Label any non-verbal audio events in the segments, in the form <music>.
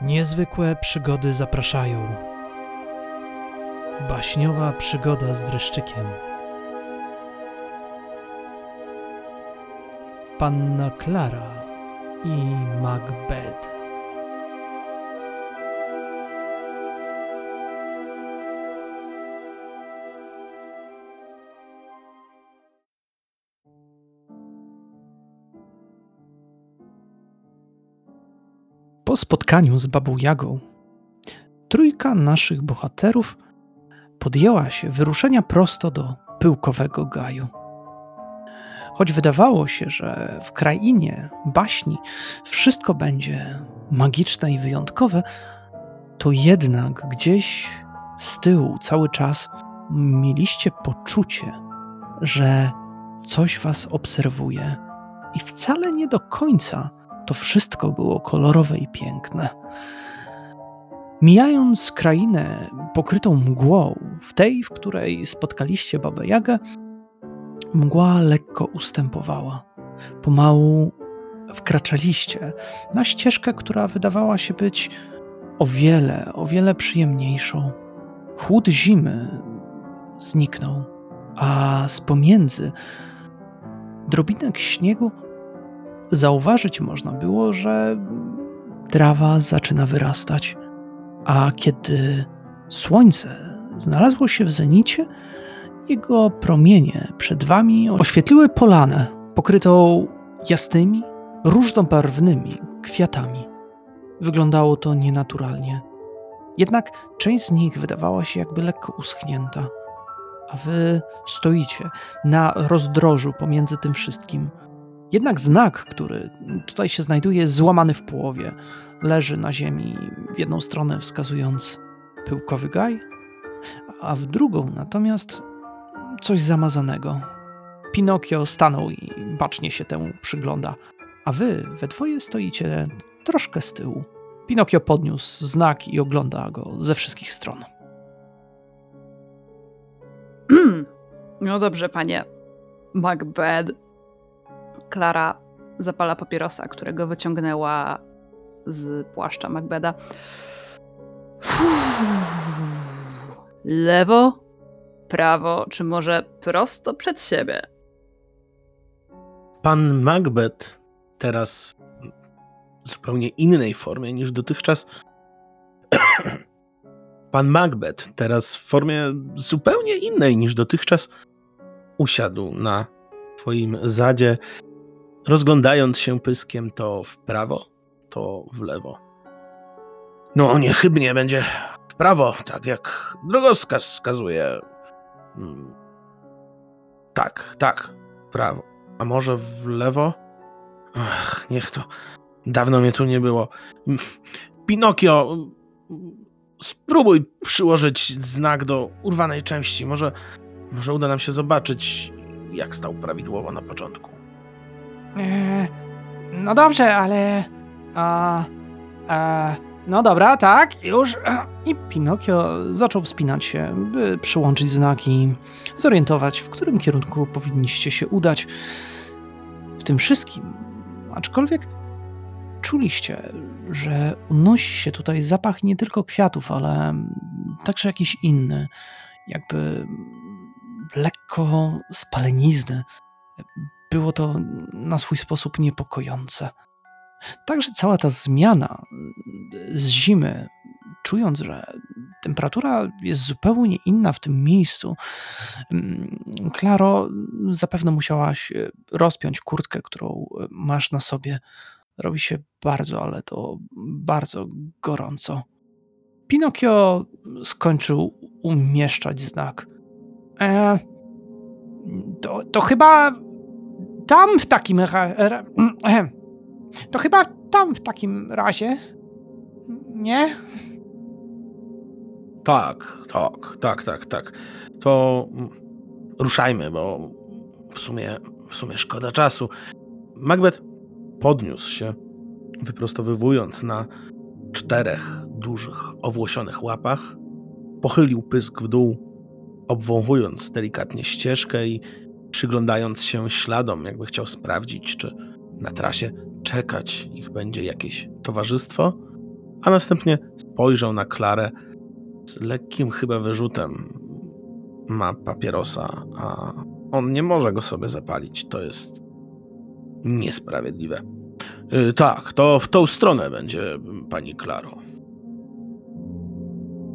Niezwykłe przygody zapraszają. Baśniowa przygoda z dreszczykiem. Panna Klara i Macbeth. Spotkaniu z babą Jagą, trójka naszych bohaterów podjęła się wyruszenia prosto do pyłkowego gaju. Choć wydawało się, że w krainie baśni wszystko będzie magiczne i wyjątkowe, to jednak gdzieś z tyłu cały czas mieliście poczucie, że coś was obserwuje i wcale nie do końca to wszystko było kolorowe i piękne. Mijając krainę pokrytą mgłą, w tej, w której spotkaliście Babę Jagę, mgła lekko ustępowała. Pomału wkraczaliście na ścieżkę, która wydawała się być o wiele, o wiele przyjemniejszą. Chłód zimy zniknął, a z pomiędzy drobinek śniegu zauważyć można było, że trawa zaczyna wyrastać, a kiedy słońce znalazło się w zenicie, jego promienie przed wami oświetliły polanę pokrytą jasnymi, różnobarwnymi kwiatami. Wyglądało to nienaturalnie. Jednak część z nich wydawała się jakby lekko uschnięta, a wy stoicie na rozdrożu pomiędzy tym wszystkim, jednak znak, który tutaj się znajduje, jest złamany w połowie. Leży na ziemi w jedną stronę wskazując pyłkowy gaj, a w drugą natomiast coś zamazanego. Pinokio stanął i bacznie się temu przygląda, a wy we dwoje stoicie troszkę z tyłu. Pinokio podniósł znak i ogląda go ze wszystkich stron. No dobrze, panie Macbeth. Klara zapala papierosa, którego wyciągnęła z płaszcza Macbeda. Lewo, prawo, czy może prosto przed siebie? Pan Macbeth teraz w zupełnie innej formie niż dotychczas. <clears throat> Pan Macbeth teraz w formie zupełnie innej niż dotychczas usiadł na swoim zadzie rozglądając się pyskiem to w prawo, to w lewo. No, niechybnie będzie w prawo, tak jak drogowskaz wskazuje. Hmm. Tak, tak, prawo. A może w lewo? Ach, niech to. Dawno mnie tu nie było. Pinokio, spróbuj przyłożyć znak do urwanej części. Może, może uda nam się zobaczyć, jak stał prawidłowo na początku. E, no dobrze, ale. A, a, no dobra, tak, już. <clears throat> I Pinokio zaczął wspinać się, by przyłączyć znaki, zorientować, w którym kierunku powinniście się udać. W tym wszystkim, aczkolwiek czuliście, że unosi się tutaj zapach nie tylko kwiatów, ale także jakiś inny, jakby lekko spalenizny, było to na swój sposób niepokojące. Także cała ta zmiana z zimy, czując, że temperatura jest zupełnie inna w tym miejscu, mm, Klaro, zapewne musiałaś e, rozpiąć kurtkę, którą e, masz na sobie. Robi się bardzo, ale to bardzo gorąco. Pinokio skończył umieszczać znak. E, to, to chyba tam w takim razie. <clears throat> To chyba tam w takim razie. Nie? Tak, tak, tak, tak, tak. To ruszajmy, bo w sumie, w sumie szkoda czasu. Macbeth podniósł się, wyprostowywując na czterech dużych, owłosionych łapach, pochylił pysk w dół, obwąchując delikatnie ścieżkę i przyglądając się śladom, jakby chciał sprawdzić, czy na trasie czekać ich będzie jakieś towarzystwo, a następnie spojrzał na Klarę z lekkim chyba wyrzutem. Ma papierosa, a on nie może go sobie zapalić. To jest niesprawiedliwe. Y, tak, to w tą stronę będzie, pani Klaro.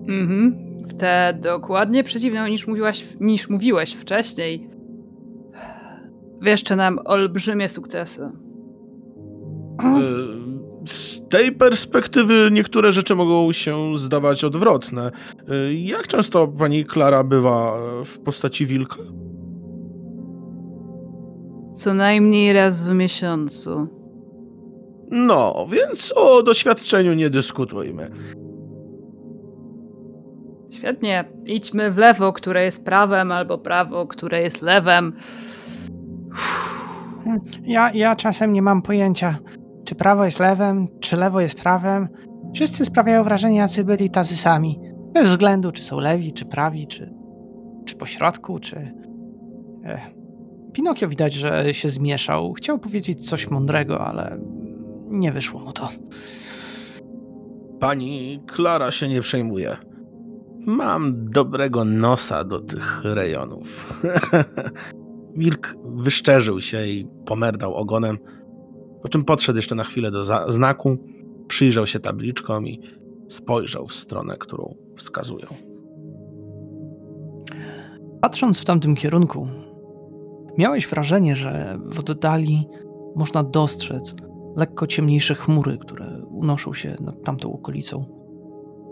Mhm. W tę dokładnie przeciwną niż, mówiłaś, niż mówiłeś wcześniej. Wieszcze nam olbrzymie sukcesy. Y, Z tej perspektywy niektóre rzeczy mogą się zdawać odwrotne. Y, Jak często pani Klara bywa w postaci wilka? Co najmniej raz w miesiącu. No, więc o doświadczeniu nie dyskutujmy. Świetnie. Idźmy w lewo, które jest prawem, albo prawo, które jest lewem. Ja, ja czasem nie mam pojęcia, czy prawo jest lewem, czy lewo jest prawem. Wszyscy sprawiają wrażenie, jacy byli tacy sami. Bez względu, czy są lewi, czy prawi, czy, czy po środku, czy... Ech. Pinokio widać, że się zmieszał. Chciał powiedzieć coś mądrego, ale nie wyszło mu to. Pani Klara się nie przejmuje. Mam dobrego nosa do tych rejonów. <laughs> Wilk wyszczerzył się i pomerdał ogonem, po czym podszedł jeszcze na chwilę do znaku, przyjrzał się tabliczkom i spojrzał w stronę, którą wskazują. Patrząc w tamtym kierunku, miałeś wrażenie, że w oddali można dostrzec lekko ciemniejsze chmury, które unoszą się nad tamtą okolicą.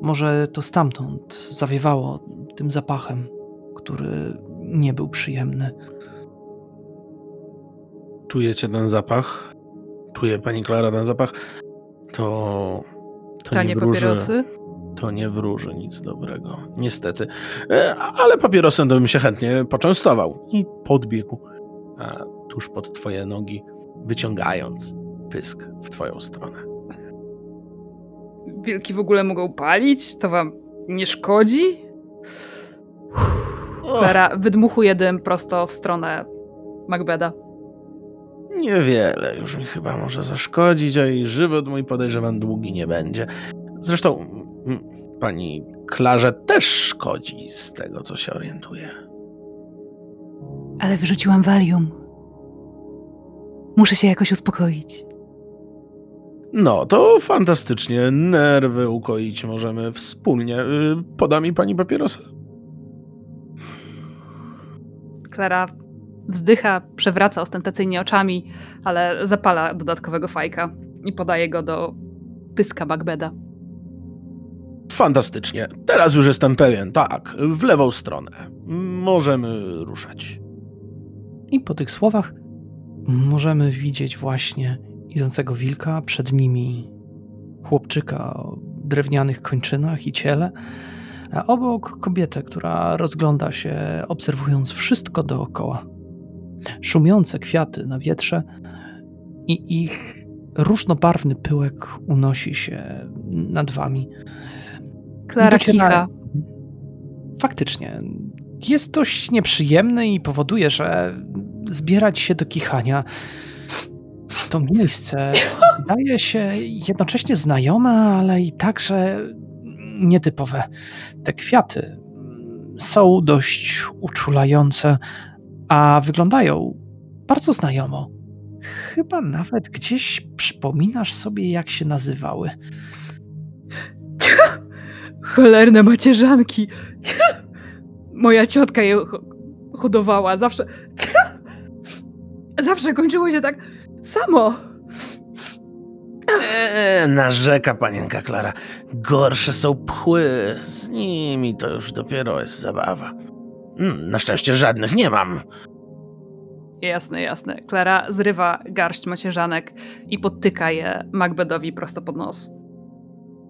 Może to stamtąd zawiewało tym zapachem, który nie był przyjemny. Czujecie ten zapach? Czuje pani Klara ten zapach? To. To Tanie nie wróży, papierosy? To nie wróży nic dobrego. Niestety. E, Ale papierosem to bym się chętnie poczęstował. I podbiegł a, tuż pod twoje nogi, wyciągając pysk w twoją stronę. Wilki w ogóle mogą palić? To wam nie szkodzi? Klara wydmuchuje dym prosto w stronę Macbeda. Niewiele już mi chyba może zaszkodzić, a i żywot mój podejrzewam długi nie będzie. Zresztą pani Klarze też szkodzi z tego, co się orientuje. Ale wyrzuciłam Valium. Muszę się jakoś uspokoić. No, to fantastycznie. Nerwy ukoić możemy wspólnie. Y, Poda mi pani papierosa? Klara wzdycha, przewraca ostentacyjnie oczami, ale zapala dodatkowego fajka i podaje go do pyska Macbeda. Fantastycznie. Teraz już jestem pewien. Tak, w lewą stronę. Możemy ruszać. I po tych słowach możemy widzieć właśnie idącego wilka, przed nimi chłopczyka o drewnianych kończynach i ciele, a obok kobietę, która rozgląda się, obserwując wszystko dookoła. Szumiące kwiaty na wietrze i ich różnobarwny pyłek unosi się nad wami. Klara Dociera-. Faktycznie. Jest dość nieprzyjemny i powoduje, że zbierać się do kichania. To miejsce <laughs> wydaje się jednocześnie znajome, ale i także nietypowe. Te kwiaty są dość uczulające, a wyglądają bardzo znajomo. Chyba nawet gdzieś przypominasz sobie, jak się nazywały. <laughs> Cholerne macierzanki. <laughs> Moja ciotka je ho- hodowała. Zawsze. <laughs> Zawsze kończyło się tak samo. Eee, narzeka panienka Klara. Gorsze są pchły. Z nimi to już dopiero jest zabawa. Mm, Na szczęście żadnych nie mam. Jasne, jasne. Klara zrywa garść macierzanek i podtyka je Macbedowi prosto pod nos.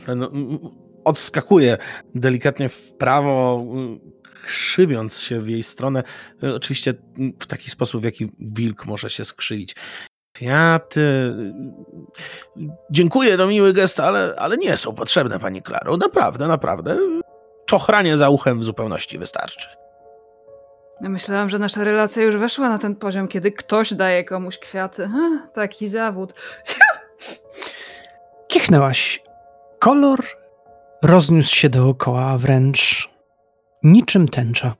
Ten mm, odskakuje delikatnie w prawo, krzywiąc się w jej stronę. Y, Oczywiście w taki sposób, w jaki wilk może się skrzywić. Kwiaty. y, Dziękuję, to miły gest, ale, ale nie są potrzebne, pani Klaro. Naprawdę, naprawdę. Czochranie za uchem w zupełności wystarczy. Ja myślałam, że nasza relacja już weszła na ten poziom, kiedy ktoś daje komuś kwiaty. Ha, taki zawód. Kichnęłaś. Kolor rozniósł się dookoła wręcz niczym tęcza.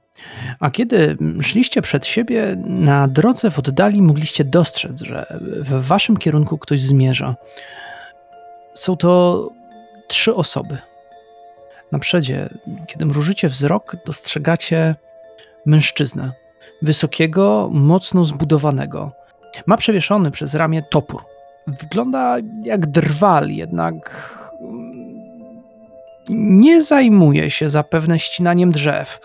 A kiedy szliście przed siebie, na drodze w oddali mogliście dostrzec, że w waszym kierunku ktoś zmierza. Są to trzy osoby. Na przedzie, kiedy mrużycie wzrok, dostrzegacie mężczyznę. Wysokiego, mocno zbudowanego. Ma przewieszony przez ramię topór. Wygląda jak drwal, jednak nie zajmuje się zapewne ścinaniem drzew.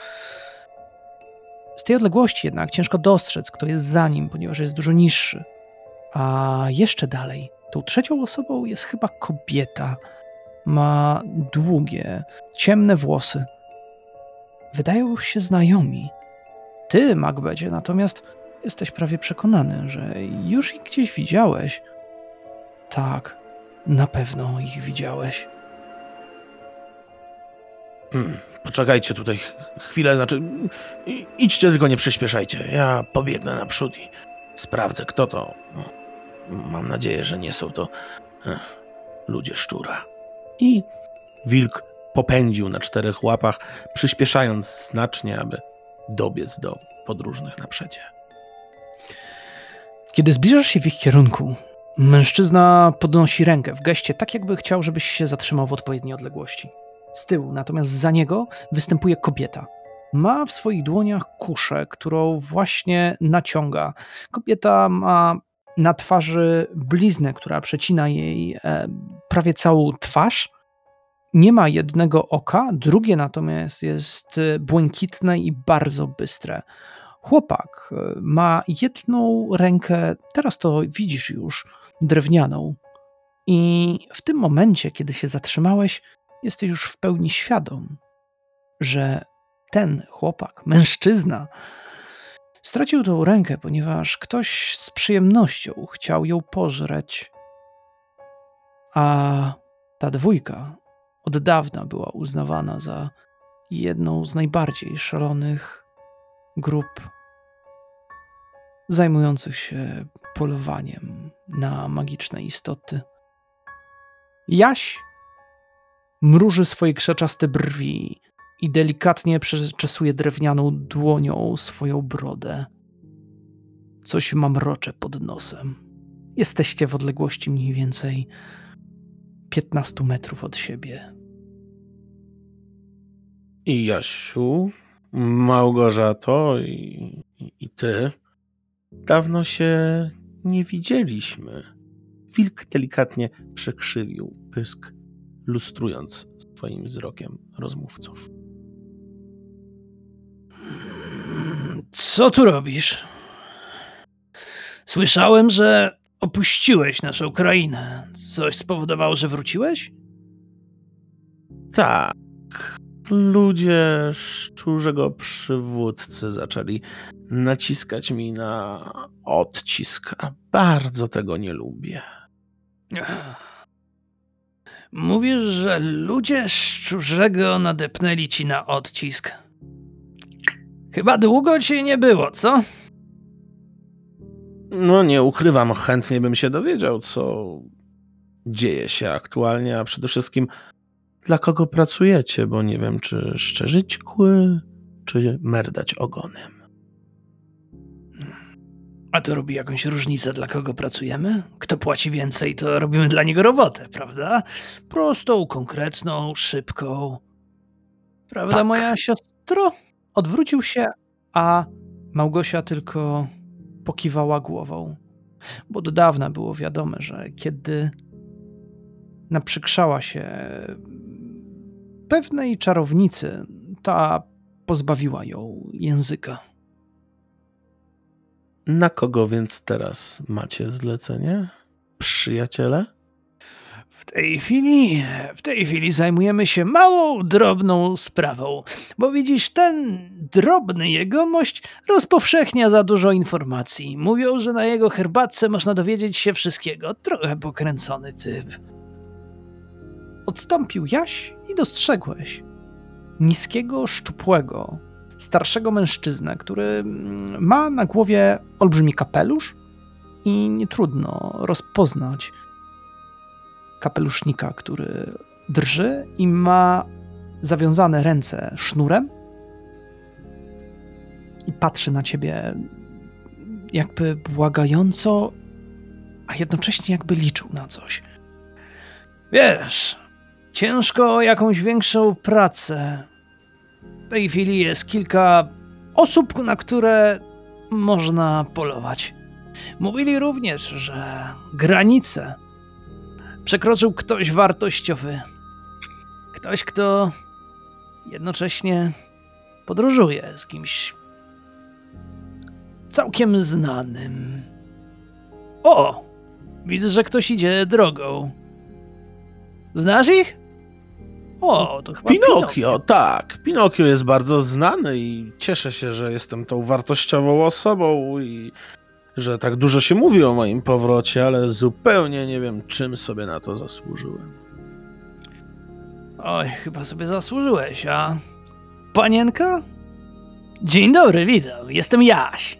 Z tej odległości jednak ciężko dostrzec, kto jest za nim, ponieważ jest dużo niższy. A jeszcze dalej, tą trzecią osobą jest chyba kobieta. Ma długie, ciemne włosy. Wydają się znajomi. Ty, Macbecie, natomiast jesteś prawie przekonany, że już ich gdzieś widziałeś. Tak, na pewno ich widziałeś. Hmm, poczekajcie tutaj chwilę, znaczy idźcie, tylko nie przyspieszajcie. Ja pobiegnę naprzód i sprawdzę, kto to. Mam nadzieję, że nie są to ech, ludzie szczura. I wilk popędził na czterech łapach, przyspieszając znacznie, aby dobiec do podróżnych na. Kiedy zbliżasz się w ich kierunku, mężczyzna podnosi rękę w geście, tak jakby chciał, żebyś się zatrzymał w odpowiedniej odległości z tyłu, natomiast za niego występuje kobieta. Ma w swoich dłoniach kuszę, którą właśnie naciąga. Kobieta ma na twarzy bliznę, która przecina jej e, prawie całą twarz. Nie ma jednego oka, drugie natomiast jest e, błękitne i bardzo bystre. Chłopak e, ma jedną rękę, teraz to widzisz już, drewnianą. I w tym momencie, kiedy się zatrzymałeś, jesteś już w pełni świadom, że ten chłopak, <laughs> mężczyzna, stracił tą rękę, ponieważ ktoś z przyjemnością chciał ją pożreć. A ta dwójka od dawna była uznawana za jedną z najbardziej szalonych grup zajmujących się polowaniem na magiczne istoty. Jaś mruży swoje krzaczaste brwi i delikatnie przeczesuje drewnianą dłonią swoją brodę. Coś mamrocze pod nosem. Jesteście w odległości mniej więcej 15 metrów od siebie. I Jasiu, Małgorzato i, i, ty, dawno się nie widzieliśmy. Wilk delikatnie przekrzywił pysk lustrując swoim wzrokiem rozmówców. Co tu robisz? Słyszałem, że opuściłeś naszą krainę. Coś spowodowało, że wróciłeś? Tak. Ludzie szczurzego przywódcy zaczęli naciskać mi na odcisk, a bardzo tego nie lubię. Mówisz, że ludzie szczurzego nadepnęli ci na odcisk. Chyba długo ci nie było, co? No nie ukrywam, chętnie bym się dowiedział, co dzieje się aktualnie, a przede wszystkim dla kogo pracujecie, bo nie wiem, czy szczerzyć kły, czy merdać ogonem. A to robi jakąś różnicę, dla kogo pracujemy? Kto płaci więcej, to robimy dla niego robotę, prawda? Prostą, konkretną, szybką. Prawda, tak. moja siostro? Odwrócił się, a Małgosia tylko pokiwała głową. Bo do dawna było wiadome, że kiedy naprzykrzała się pewnej czarownicy, ta pozbawiła ją języka. Na kogo więc teraz macie zlecenie? Przyjaciele? W tej chwili, w tej chwili zajmujemy się małą, drobną sprawą, bo widzisz, ten drobny jegomość rozpowszechnia za dużo informacji. Mówią, że na jego herbatce można dowiedzieć się wszystkiego. Trochę pokręcony typ. Odstąpił Jaś i dostrzegłeś niskiego, szczupłego, starszego mężczyznę, który mm, ma na głowie olbrzymi kapelusz i nie trudno rozpoznać kapelusznika, który drży i ma zawiązane ręce sznurem i patrzy na ciebie jakby błagająco, a jednocześnie jakby liczył na coś. Wiesz, ciężko o jakąś większą pracę. W tej chwili jest kilka osób, na które można polować. Mówili również, że granice przekroczył ktoś wartościowy. Ktoś, kto jednocześnie podróżuje z kimś całkiem znanym. O! Widzę, że ktoś idzie drogą. Znasz ich? O, to chyba Pinokio, tak. Pinokio jest bardzo znany i cieszę się, że jestem tą wartościową osobą i że tak dużo się mówi o moim powrocie, ale zupełnie nie wiem, czym sobie na to zasłużyłem. Oj, chyba sobie zasłużyłeś, a... Panienka? Dzień dobry, witam. Jestem Jaś.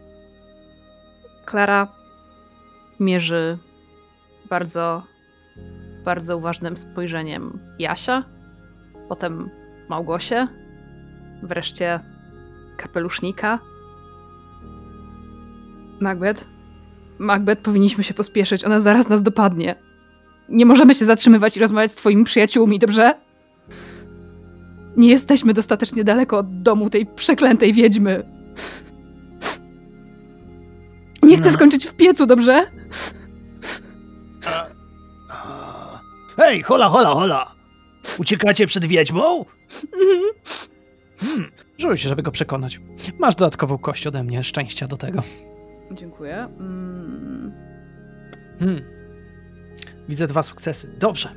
Klara mierzy bardzo, bardzo uważnym spojrzeniem Jasia, potem Małgosię, wreszcie kapelusznika. Macbeth? Macbeth, powinniśmy się pospieszyć, ona zaraz nas dopadnie. Nie możemy się zatrzymywać i rozmawiać z twoimi przyjaciółmi, dobrze? Nie jesteśmy dostatecznie daleko od domu tej przeklętej wiedźmy. Nie chcę No. skończyć w piecu, dobrze? Hej, hola, hola, hola! Uciekacie przed wiedźmą? Mhm. Hmm, rzuć, żeby go przekonać. Masz dodatkową kość ode mnie, szczęścia do tego. Dziękuję. Mm. Hmm. Widzę dwa sukcesy. Dobrze.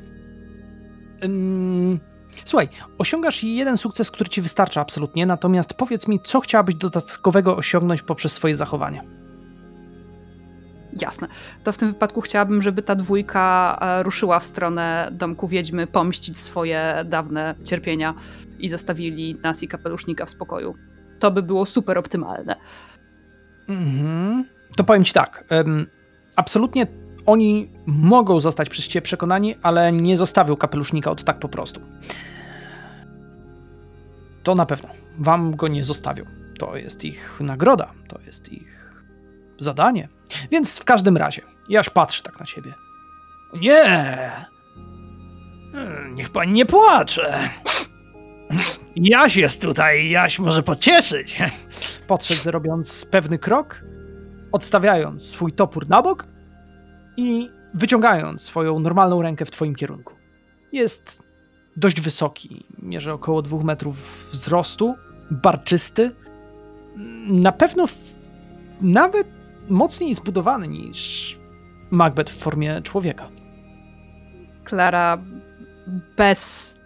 Słuchaj, osiągasz jeden sukces, który ci wystarcza absolutnie, natomiast powiedz mi, co chciałabyś dodatkowego osiągnąć poprzez swoje zachowanie. Jasne. To w tym wypadku chciałabym, żeby ta dwójka e, ruszyła w stronę domku wiedźmy, pomścić swoje dawne cierpienia i zostawili nas i kapelusznika w spokoju. To by było super optymalne. Mhm. To powiem ci tak. em, absolutnie oni mogą zostać przez ciebie przekonani, ale nie zostawią kapelusznika od tak po prostu. To na pewno. Wam go nie zostawią. To jest ich nagroda, to jest ich zadanie. Więc w każdym razie, Jaś patrzy tak na ciebie. Nie! Niech pani nie płacze. Jaś jest tutaj, Jaś może pocieszyć. Podszedł robiąc pewny krok, odstawiając swój topór na bok i wyciągając swoją normalną rękę w twoim kierunku. Jest dość wysoki, mierzy około dwóch metrów wzrostu, barczysty, na pewno nawet mocniej zbudowany niż Macbeth w formie człowieka. Klara bez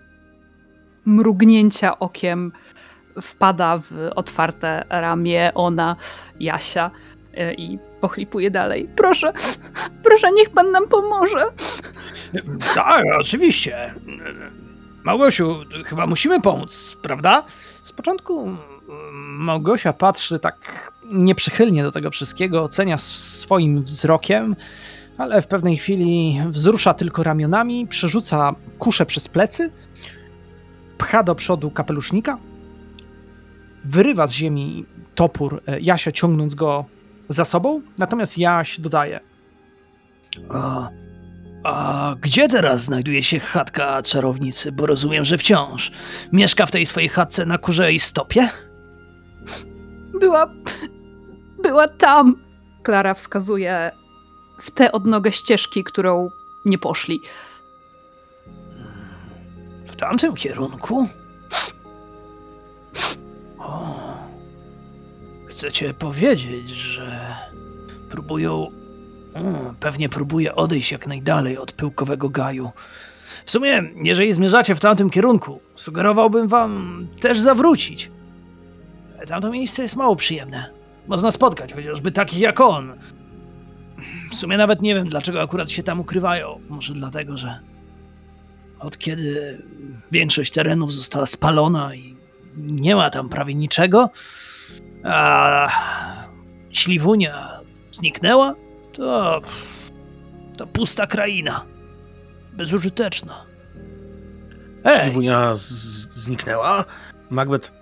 mrugnięcia okiem wpada w otwarte ramię ona, Jasia e, i pochlipuje dalej. Proszę, proszę, niech pan nam pomoże. Tak, oczywiście. Małgosiu, chyba musimy pomóc, prawda? Z początku mm, Małgosia patrzy tak nieprzychylnie do tego wszystkiego, ocenia swoim wzrokiem, ale w pewnej chwili wzrusza tylko ramionami, przerzuca kuszę przez plecy, pcha do przodu kapelusznika, wyrywa z ziemi topór e, Jasia, ciągnąc go za sobą, natomiast Jaś dodaje. A, a gdzie teraz znajduje się chatka czarownicy? Bo rozumiem, że wciąż mieszka w tej swojej chatce na kurzej stopie? Była. była tam. Klara wskazuje w tę odnogę ścieżki, którą nie poszli. W tamtym kierunku? O, chcecie powiedzieć, że próbują. Pewnie próbuje odejść jak najdalej od pyłkowego gaju. W sumie, jeżeli zmierzacie w tamtym kierunku, sugerowałbym wam też zawrócić. Tamto miejsce jest mało przyjemne. Można spotkać chociażby takich jak on. W sumie nawet nie wiem, dlaczego akurat się tam ukrywają. Może dlatego, że od kiedy większość terenów została spalona i nie ma tam prawie niczego, a śliwunia zniknęła, to, to pusta kraina. Bezużyteczna. Ej! Śliwunia z- zniknęła? Macbeth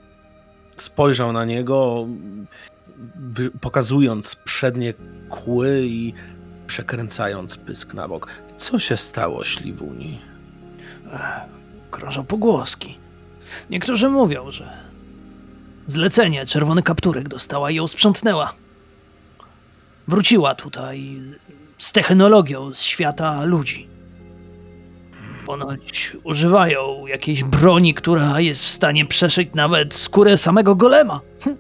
spojrzał na niego, pokazując przednie kły i przekręcając pysk na bok. Co się stało Śliwuni? Krążą pogłoski. Niektórzy mówią, że zlecenie czerwony kapturek dostała i ją sprzątnęła. Wróciła tutaj z technologią z świata ludzi. Ponoć używają jakiejś broni, która jest w stanie przeszyć nawet skórę samego golema. Hm.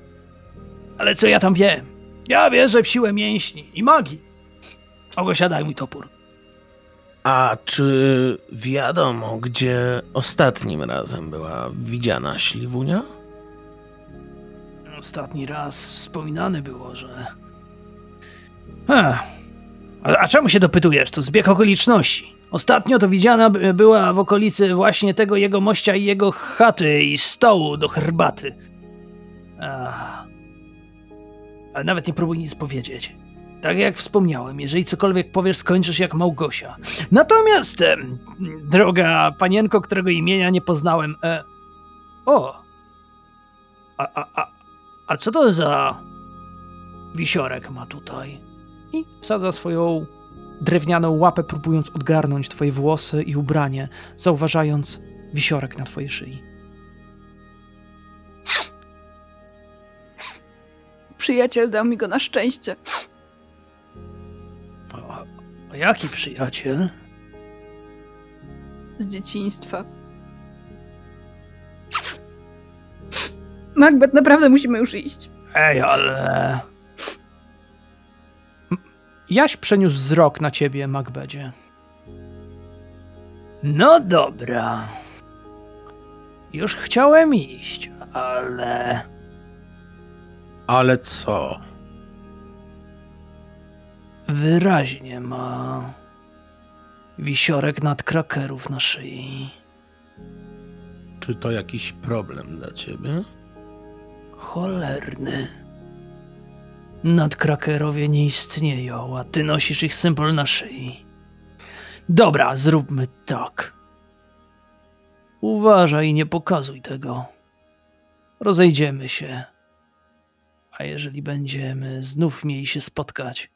Ale co ja tam wiem? Ja wierzę w siłę mięśni i magii. Ogosia, daj mój topór. A czy wiadomo, gdzie ostatnim razem była widziana Śliwunia? Ostatni raz wspominane było, że. Ech. A, a czemu się dopytujesz? To zbieg okoliczności. Ostatnio to widziana by- była w okolicy właśnie tego jego mościa i jego chaty i stołu do herbaty. Ach. Ale nawet nie próbuj nic powiedzieć. Tak jak wspomniałem, jeżeli cokolwiek powiesz, skończysz jak Małgosia. Natomiast, em, droga panienko, którego imienia nie poznałem, e... o, a, a, a, a co to za wisiorek ma tutaj? I wsadza swoją drewnianą łapę, próbując odgarnąć twoje włosy i ubranie, zauważając wisiorek na twojej szyi. Przyjaciel dał mi go na szczęście. A, a jaki przyjaciel? z dzieciństwa. Macbeth, naprawdę musimy już iść. Ej, ale... Jaś przeniósł wzrok na ciebie, Macbedzie. No dobra. Już chciałem iść, ale... Ale co? Wyraźnie ma wisiorek nad krakerów na szyi. Czy to jakiś problem dla ciebie? Cholerny. Nadkrakerowie nie istnieją, a ty nosisz ich symbol na szyi. Dobra, zróbmy tak. Uważaj i nie pokazuj tego. Rozejdziemy się. A jeżeli będziemy znów mieli się spotkać,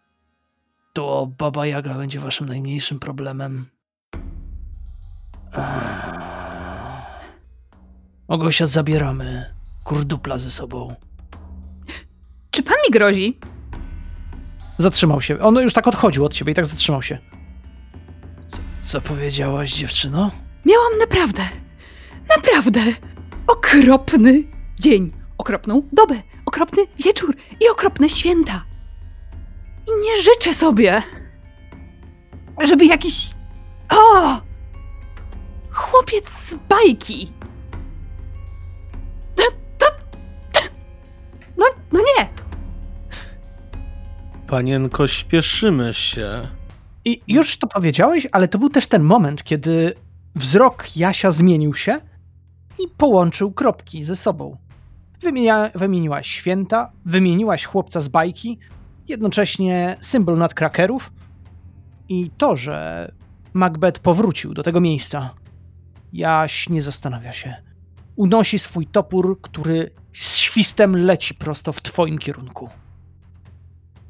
to Baba Jaga będzie waszym najmniejszym problemem. Eee. Ogosia zabieramy kurdupla ze sobą. Czy pan mi grozi? Zatrzymał się. On już tak odchodził od ciebie i tak zatrzymał się. Co, co powiedziałaś, dziewczyno? Miałam naprawdę, naprawdę okropny dzień, okropną dobę, okropny wieczór i okropne święta. I nie życzę sobie, żeby jakiś. O! Chłopiec z bajki. Panienko, śpieszymy się. I już to powiedziałeś, ale to był też ten moment, kiedy wzrok Jasia zmienił się i połączył kropki ze sobą. Wymienia, wymieniłaś święta, wymieniłaś chłopca z bajki, jednocześnie symbol nadkrakerów i to, że Macbeth powrócił do tego miejsca. Jaś nie zastanawia się. Unosi swój topór, który z świstem leci prosto w twoim kierunku.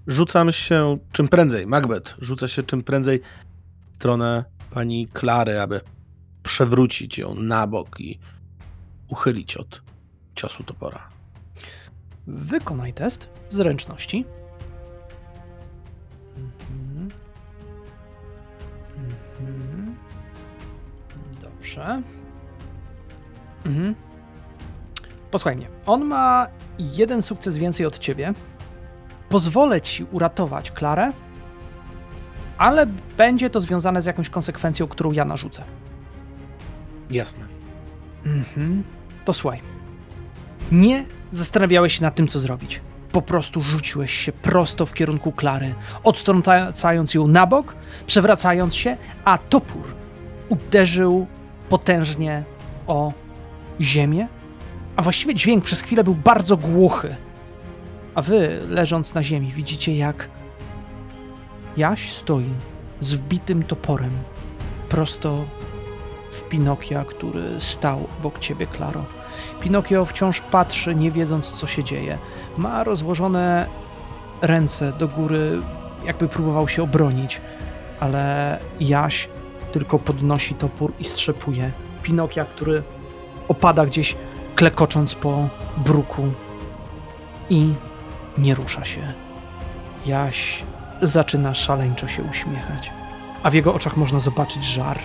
Rzucam się czym prędzej, Macbeth rzuca się czym prędzej w stronę pani Klary, aby przewrócić ją na bok i uchylić od ciosu topora. Wykonaj test zręczności. Mhm. Mhm. Dobrze. Mhm. Posłuchaj mnie. On ma jeden sukces więcej od ciebie. Pozwolę ci uratować Klarę, ale będzie to związane z jakąś konsekwencją, którą ja narzucę. Jasne. Mhm. To słuchaj. Nie zastanawiałeś się nad tym, co zrobić. Po prostu rzuciłeś się prosto w kierunku Klary, odtrącając ją na bok, przewracając się, a topór uderzył potężnie o ziemię, a właściwie dźwięk przez chwilę był bardzo głuchy. A wy, leżąc na ziemi, widzicie jak Jaś stoi z wbitym toporem prosto w Pinokia, który stał obok ciebie, Klaro. Pinokio wciąż patrzy, nie wiedząc, co się dzieje. Ma rozłożone ręce do góry, jakby próbował się obronić, ale Jaś tylko podnosi topór i strzepuje. Pinokia, który opada gdzieś, klekocząc po bruku i nie rusza się. Jaś zaczyna szaleńczo się uśmiechać, a w jego oczach można zobaczyć żar.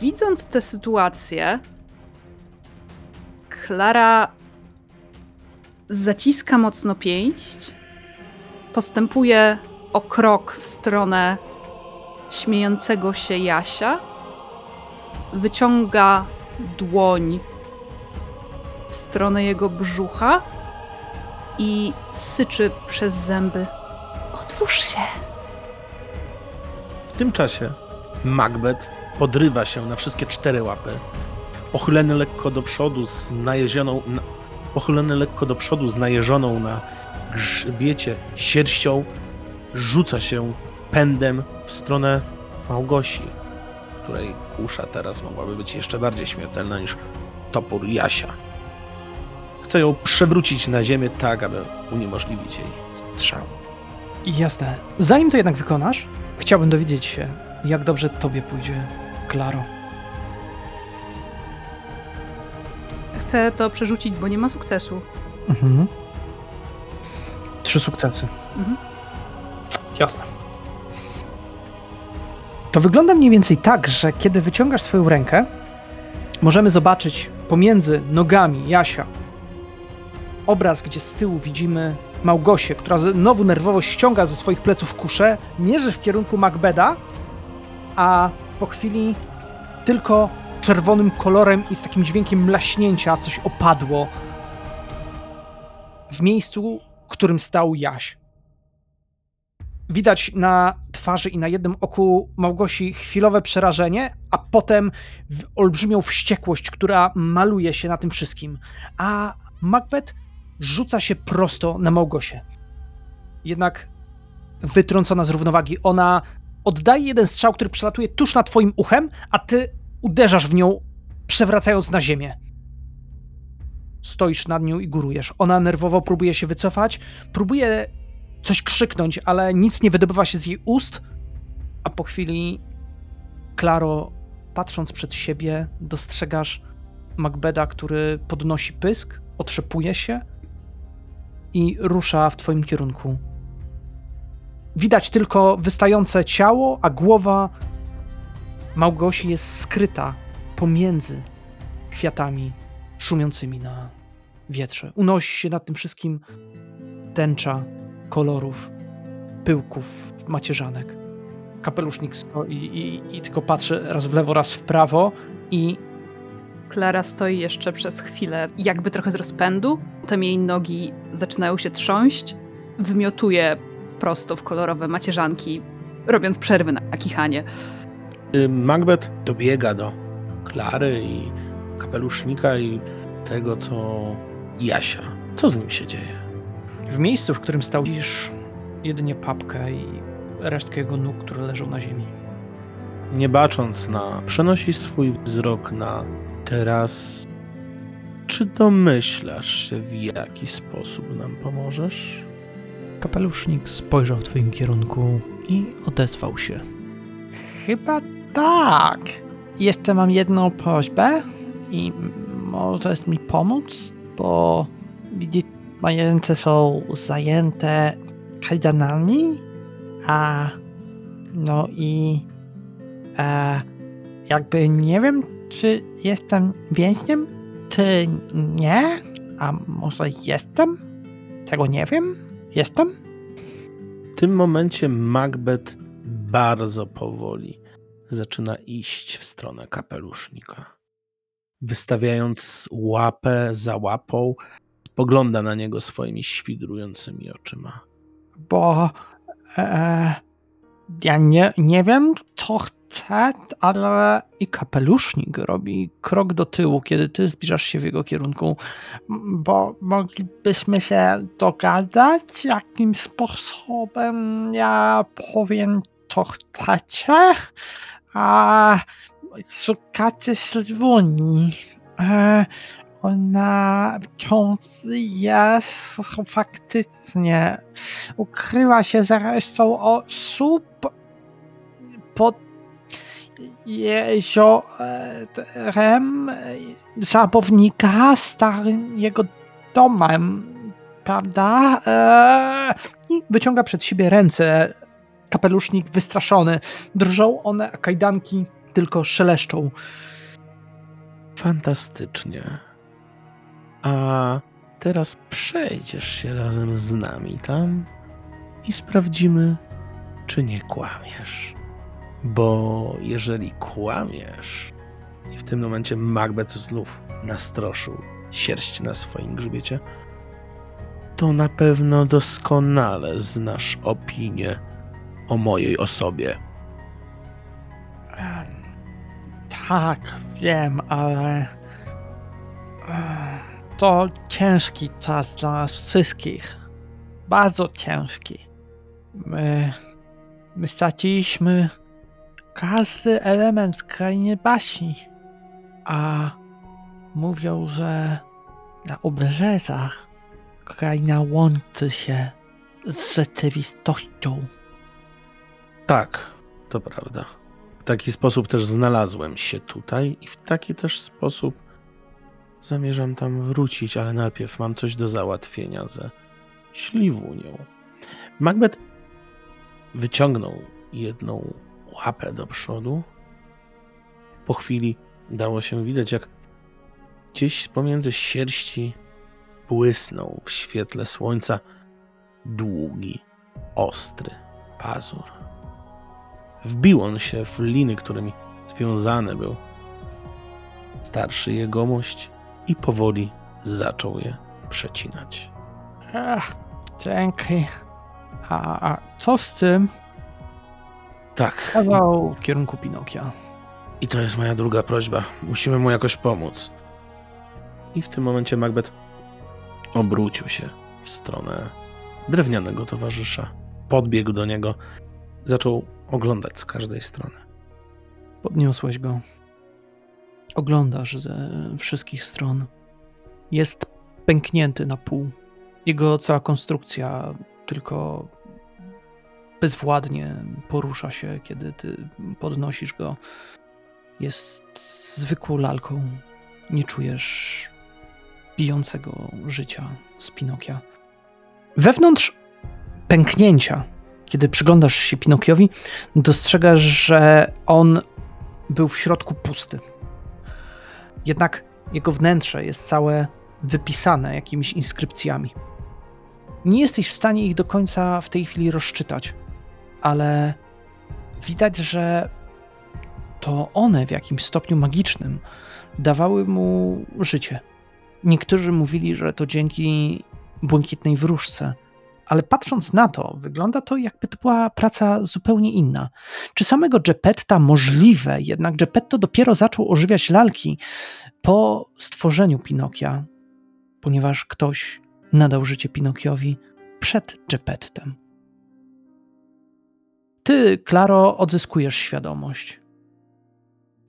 Widząc tę sytuację, Klara zaciska mocno pięść, postępuje o krok w stronę śmiejącego się Jasia, wyciąga dłoń w stronę jego brzucha i syczy przez zęby. Otwórz się! W tym czasie Macbeth podrywa się na wszystkie cztery łapy, pochylony lekko do przodu z na, pochylony lekko do przodu z najeżoną na grzbiecie sierścią, rzuca się pędem w stronę Małgosi, której kusza teraz mogłaby być jeszcze bardziej śmiertelna niż topór Jasia. Chce ją przewrócić na ziemię tak, aby uniemożliwić jej strzał. Jasne. Zanim to jednak wykonasz, chciałbym dowiedzieć się, jak dobrze tobie pójdzie, Klaro. Chcę to przerzucić, bo nie ma sukcesu. Mhm. Trzy sukcesy. Mhm. Jasne. To wygląda mniej więcej tak, że kiedy wyciągasz swoją rękę, możemy zobaczyć pomiędzy nogami Jasia obraz, gdzie z tyłu widzimy Małgosię, która znowu nerwowo ściąga ze swoich pleców kuszę, mierzy w kierunku Macbeda, a po chwili tylko czerwonym kolorem i z takim dźwiękiem mlaśnięcia coś opadło w miejscu, w którym stał Jaś. Widać na twarzy i na jednym oku Małgosi chwilowe przerażenie, a potem olbrzymią wściekłość, która maluje się na tym wszystkim. A Macbeth rzuca się prosto na Małgosię. Jednak wytrącona z równowagi, ona oddaje jeden strzał, który przelatuje tuż nad twoim uchem, a ty uderzasz w nią, przewracając na ziemię. Stoisz nad nią i górujesz. Ona nerwowo próbuje się wycofać, próbuje coś krzyknąć, ale nic nie wydobywa się z jej ust, a po chwili, Klaro, patrząc przed siebie, dostrzegasz Macbeda, który podnosi pysk, otrzepuje się i rusza w twoim kierunku. Widać tylko wystające ciało, a głowa Małgosi jest skryta pomiędzy kwiatami szumiącymi na wietrze. Unosi się nad tym wszystkim tęcza kolorów, pyłków, macierzanek. Kapelusznik stoi i, i tylko patrzy raz w lewo, raz w prawo i Klara stoi jeszcze przez chwilę, jakby trochę z rozpędu. Potem jej nogi zaczynają się trząść. Wymiotuje prosto w kolorowe macierzanki, robiąc przerwy na kichanie. Y, Macbeth dobiega do Klary i kapelusznika i tego, co Jasia. Co z nim się dzieje? w miejscu, w którym stał, widzisz jedynie papkę i resztkę jego nóg, które leżą na ziemi. Nie bacząc na, przenosi swój wzrok na teraz. Czy domyślasz się, w jaki sposób nam pomożesz? Kapelusznik spojrzał w twoim kierunku i odezwał się. Chyba tak. Jeszcze mam jedną prośbę i możesz mi pomóc, bo widzisz, moje ręce są zajęte kajdanami, a no i e, jakby nie wiem, czy jestem więźniem, czy nie, a może jestem? Tego nie wiem. Jestem? W tym momencie Macbeth bardzo powoli zaczyna iść w stronę kapelusznika. Wystawiając łapę za łapą, spogląda na niego swoimi świdrującymi oczyma. Bo e, ja nie, nie wiem, co chcę, ale i kapelusznik robi krok do tyłu, kiedy ty zbliżasz się w jego kierunku. Bo moglibyśmy się dogadać, jakim sposobem ja powiem, co chcecie, A szukacie Sylwuni. E, ona wciąż jest faktycznie. Ukryła się za resztą osób pod jeziorem zabawnika starym jego domem, prawda? Eee, wyciąga przed siebie ręce. Kapelusznik wystraszony. Drżą one, a kajdanki tylko szeleszczą. Fantastycznie. A teraz przejdziesz się razem z nami tam i sprawdzimy, czy nie kłamiesz. Bo jeżeli kłamiesz, i w tym momencie Macbeth znów nastroszył sierść na swoim grzbiecie, to na pewno doskonale znasz opinię o mojej osobie. Tak, wiem, ale to ciężki czas dla nas wszystkich. Bardzo ciężki. My, my straciliśmy każdy element krainy baśni. A mówią, że na obrzeżach kraina łączy się z rzeczywistością. Tak, to prawda. W taki sposób też znalazłem się tutaj i w taki też sposób zamierzam tam wrócić, ale najpierw mam coś do załatwienia ze śliwunią. Macbeth wyciągnął jedną łapę do przodu. Po chwili dało się widać, jak gdzieś pomiędzy sierści błysnął w świetle słońca długi, ostry pazur. Wbił on się w liny, którymi związany był starszy jegomość i powoli zaczął je przecinać. Ach, dzięki. A, a co z tym? Tak. Wskazywał w kierunku Pinokia. I to jest moja druga prośba. Musimy mu jakoś pomóc. I w tym momencie Macbeth obrócił się w stronę drewnianego towarzysza. Podbiegł do niego, zaczął oglądać z każdej strony. Podniosłeś go. Oglądasz ze wszystkich stron. Jest pęknięty na pół. Jego cała konstrukcja tylko bezwładnie porusza się, kiedy ty podnosisz go. Jest zwykłą lalką. Nie czujesz bijącego życia z Pinokia. Wewnątrz pęknięcia, kiedy przyglądasz się Pinokiowi, dostrzegasz, że on był w środku pusty. Jednak jego wnętrze jest całe wypisane jakimiś inskrypcjami. Nie jesteś w stanie ich do końca w tej chwili rozczytać, ale widać, że to one w jakimś stopniu magicznym dawały mu życie. Niektórzy mówili, że to dzięki błękitnej wróżce, ale patrząc na to, wygląda to jakby to była praca zupełnie inna. Czy samego Geppetta możliwe, jednak Geppetto dopiero zaczął ożywiać lalki po stworzeniu Pinokia, ponieważ ktoś nadał życie Pinokiowi przed Geppettem. Ty, Klaro, odzyskujesz świadomość.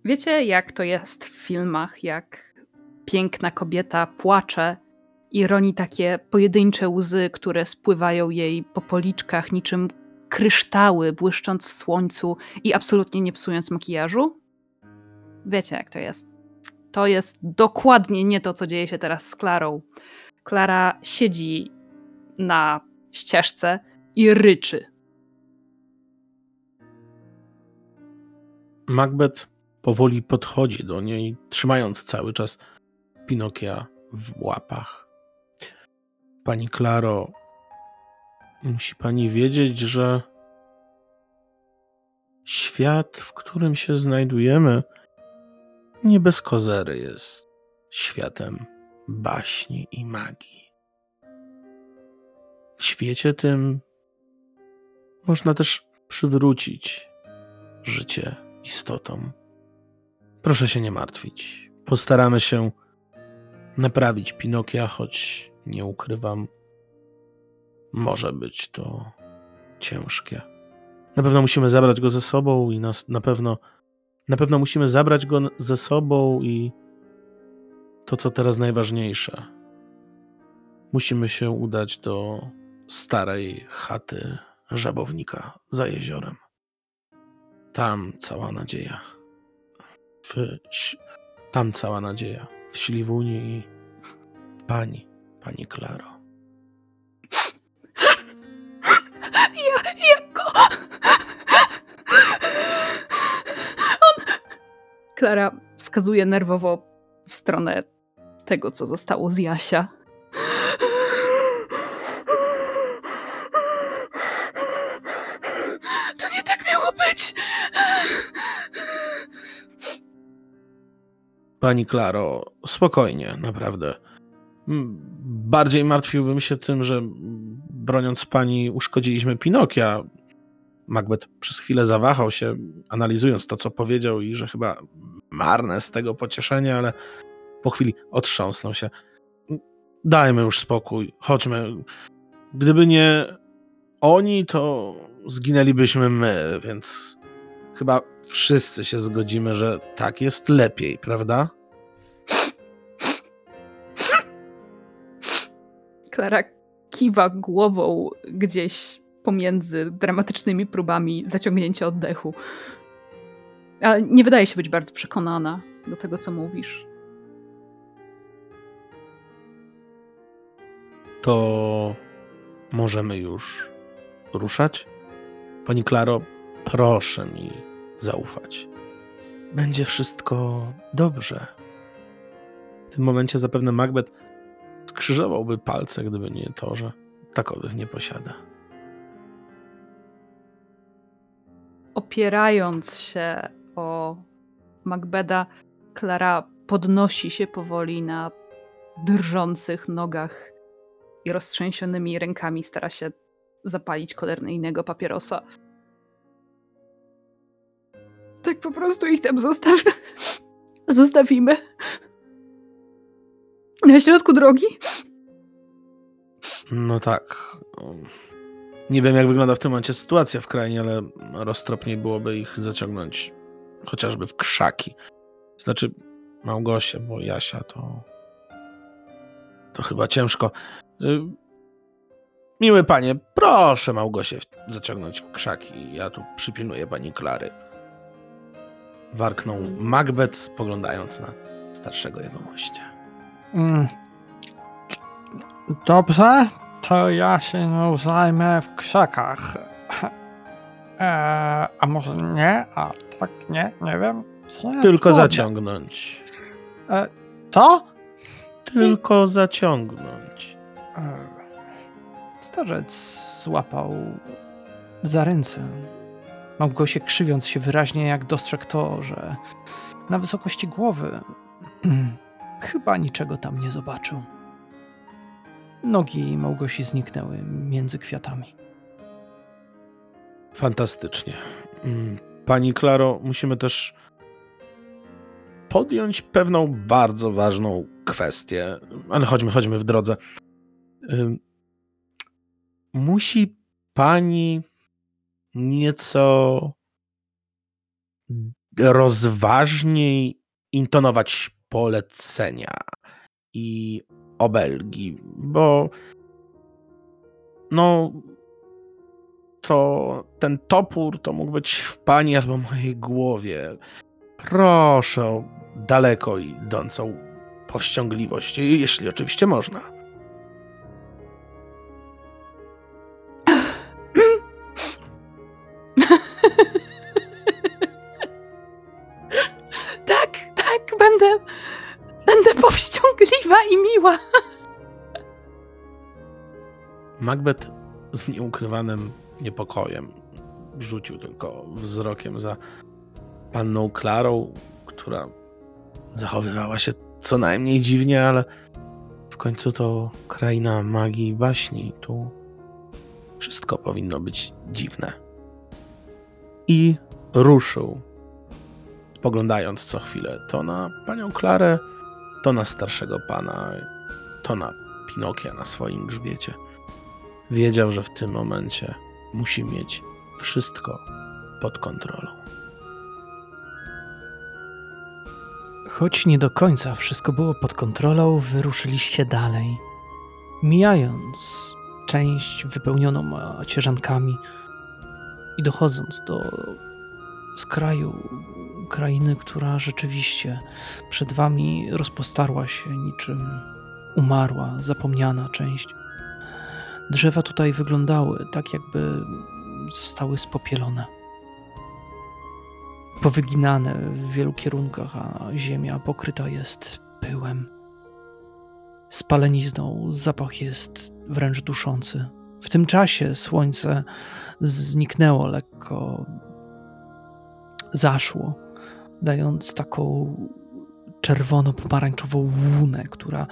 Wiecie, jak to jest w filmach, jak piękna kobieta płacze i roni takie pojedyncze łzy, które spływają jej po policzkach niczym kryształy, błyszcząc w słońcu i absolutnie nie psując makijażu? Wiecie, jak to jest. To jest dokładnie nie to, co dzieje się teraz z Klarą. Klara siedzi na ścieżce i ryczy. Macbeth powoli podchodzi do niej, trzymając cały czas Pinokia w łapach. Pani Klaro, musi pani wiedzieć, że świat, w którym się znajdujemy, nie bez kozery jest światem baśni i magii. W świecie tym można też przywrócić życie istotom. Proszę się nie martwić. Postaramy się naprawić Pinokia, choć nie ukrywam, może być to ciężkie. Na pewno musimy zabrać go ze sobą i nas, na pewno Na pewno musimy zabrać go ze sobą i to, co teraz najważniejsze. Musimy się udać do starej chaty żabownika za jeziorem. Tam cała nadzieja. W, tam cała nadzieja. W Śliwunie i pani, pani Klaro. Ja, go... On... Klara wskazuje nerwowo w stronę tego, co zostało z Jasia. Pani Klaro, spokojnie, naprawdę. Bardziej martwiłbym się tym, że broniąc pani uszkodziliśmy Pinokia. Macbeth przez chwilę zawahał się, analizując to, co powiedział i że chyba marne z tego pocieszenie, ale po chwili otrząsnął się. Dajmy już spokój, chodźmy. Gdyby nie oni, to zginęlibyśmy my, więc chyba wszyscy się zgodzimy, że tak jest lepiej, prawda? Klara kiwa głową gdzieś pomiędzy dramatycznymi próbami zaciągnięcia oddechu. Ale nie wydaje się być bardzo przekonana do tego, co mówisz. To możemy już ruszać? Pani Klaro, proszę mi zaufać. Będzie wszystko dobrze. W tym momencie zapewne Macbeth skrzyżowałby palce, gdyby nie to, że takowych nie posiada. Opierając się o Macbeda, Klara podnosi się powoli na drżących nogach i roztrzęsionymi rękami stara się zapalić kolejnego papierosa. Tak po prostu ich tam zostaw... <laughs> zostawimy. Na środku drogi? No tak. Nie wiem, jak wygląda w tym momencie sytuacja w krainie, ale roztropniej byłoby ich zaciągnąć chociażby w krzaki. Znaczy, Małgosie, bo Jasia to. To chyba ciężko. Y, Miły panie, proszę Małgosię zaciągnąć w krzaki. Ja tu przypilnuję pani Klary. Warknął Macbeth, spoglądając na starszego jegomościa. Mm. Dobrze, to ja się nią zajmę w krzakach. Eee, a może nie? A tak nie? Nie wiem. Nie, Tylko trudno. zaciągnąć. E, co? Tylko zaciągnąć. E, Starzec złapał za ręce. Małgosie krzywiąc się wyraźnie, jak dostrzegł to, że na wysokości głowy <clears throat> chyba niczego tam nie zobaczył. Nogi Małgosi zniknęły między kwiatami. Fantastycznie. Mm, Pani Klaro, musimy też podjąć pewną bardzo ważną kwestię, ale chodźmy, chodźmy w drodze. Musi pani nieco rozważniej intonować polecenia i obelgi, bo no to ten topór to mógł być w pani albo mojej głowie. Proszę o daleko idącą powściągliwość, jeśli oczywiście można. Miła. <laughs> Macbeth z nieukrywanym niepokojem rzucił tylko wzrokiem za panną Klarą, która zachowywała się co najmniej dziwnie, ale w końcu to kraina magii i baśni. Tu wszystko powinno być dziwne. I ruszył, spoglądając co chwilę to na panią Klarę, to na starszego pana, to na Pinokia na swoim grzbiecie. Wiedział, że w tym momencie musi mieć wszystko pod kontrolą. Choć nie do końca wszystko było pod kontrolą, wyruszyliście dalej. Mijając część wypełnioną macierzankami i dochodząc do skraju krainy, która rzeczywiście przed wami rozpostarła się niczym umarła, zapomniana część. Drzewa tutaj wyglądały tak, jakby zostały spopielone. Powyginane w wielu kierunkach, a ziemia pokryta jest pyłem. Spalenizną zapach jest wręcz duszący. W tym czasie słońce zniknęło lekko, zaszło, dając taką czerwono-pomarańczową łunę, która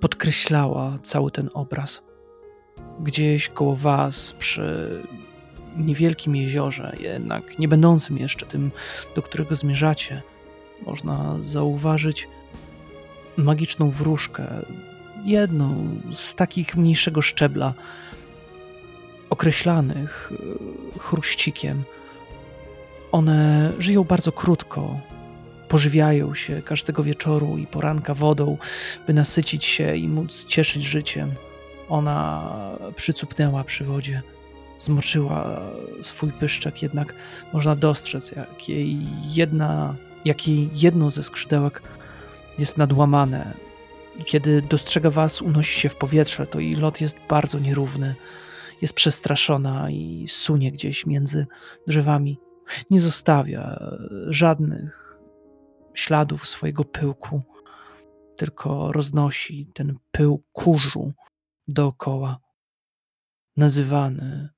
podkreślała cały ten obraz. Gdzieś koło was, przy niewielkim jeziorze, jednak nie będącym jeszcze tym, do którego zmierzacie, można zauważyć magiczną wróżkę, jedną z takich mniejszego szczebla, określanych e, chruścikiem. One żyją bardzo krótko, pożywiają się każdego wieczoru i poranka wodą, by nasycić się i móc cieszyć życiem. Ona przycupnęła przy wodzie, zmoczyła swój pyszczek, jednak można dostrzec, jak jej, jedna, jak jej jedno ze skrzydełek jest nadłamane. I kiedy dostrzega was, unosi się w powietrze, to jej lot jest bardzo nierówny. Jest przestraszona i sunie gdzieś między drzewami. Nie zostawia żadnych śladów swojego pyłku, tylko roznosi ten pył kurzu dookoła, nazywany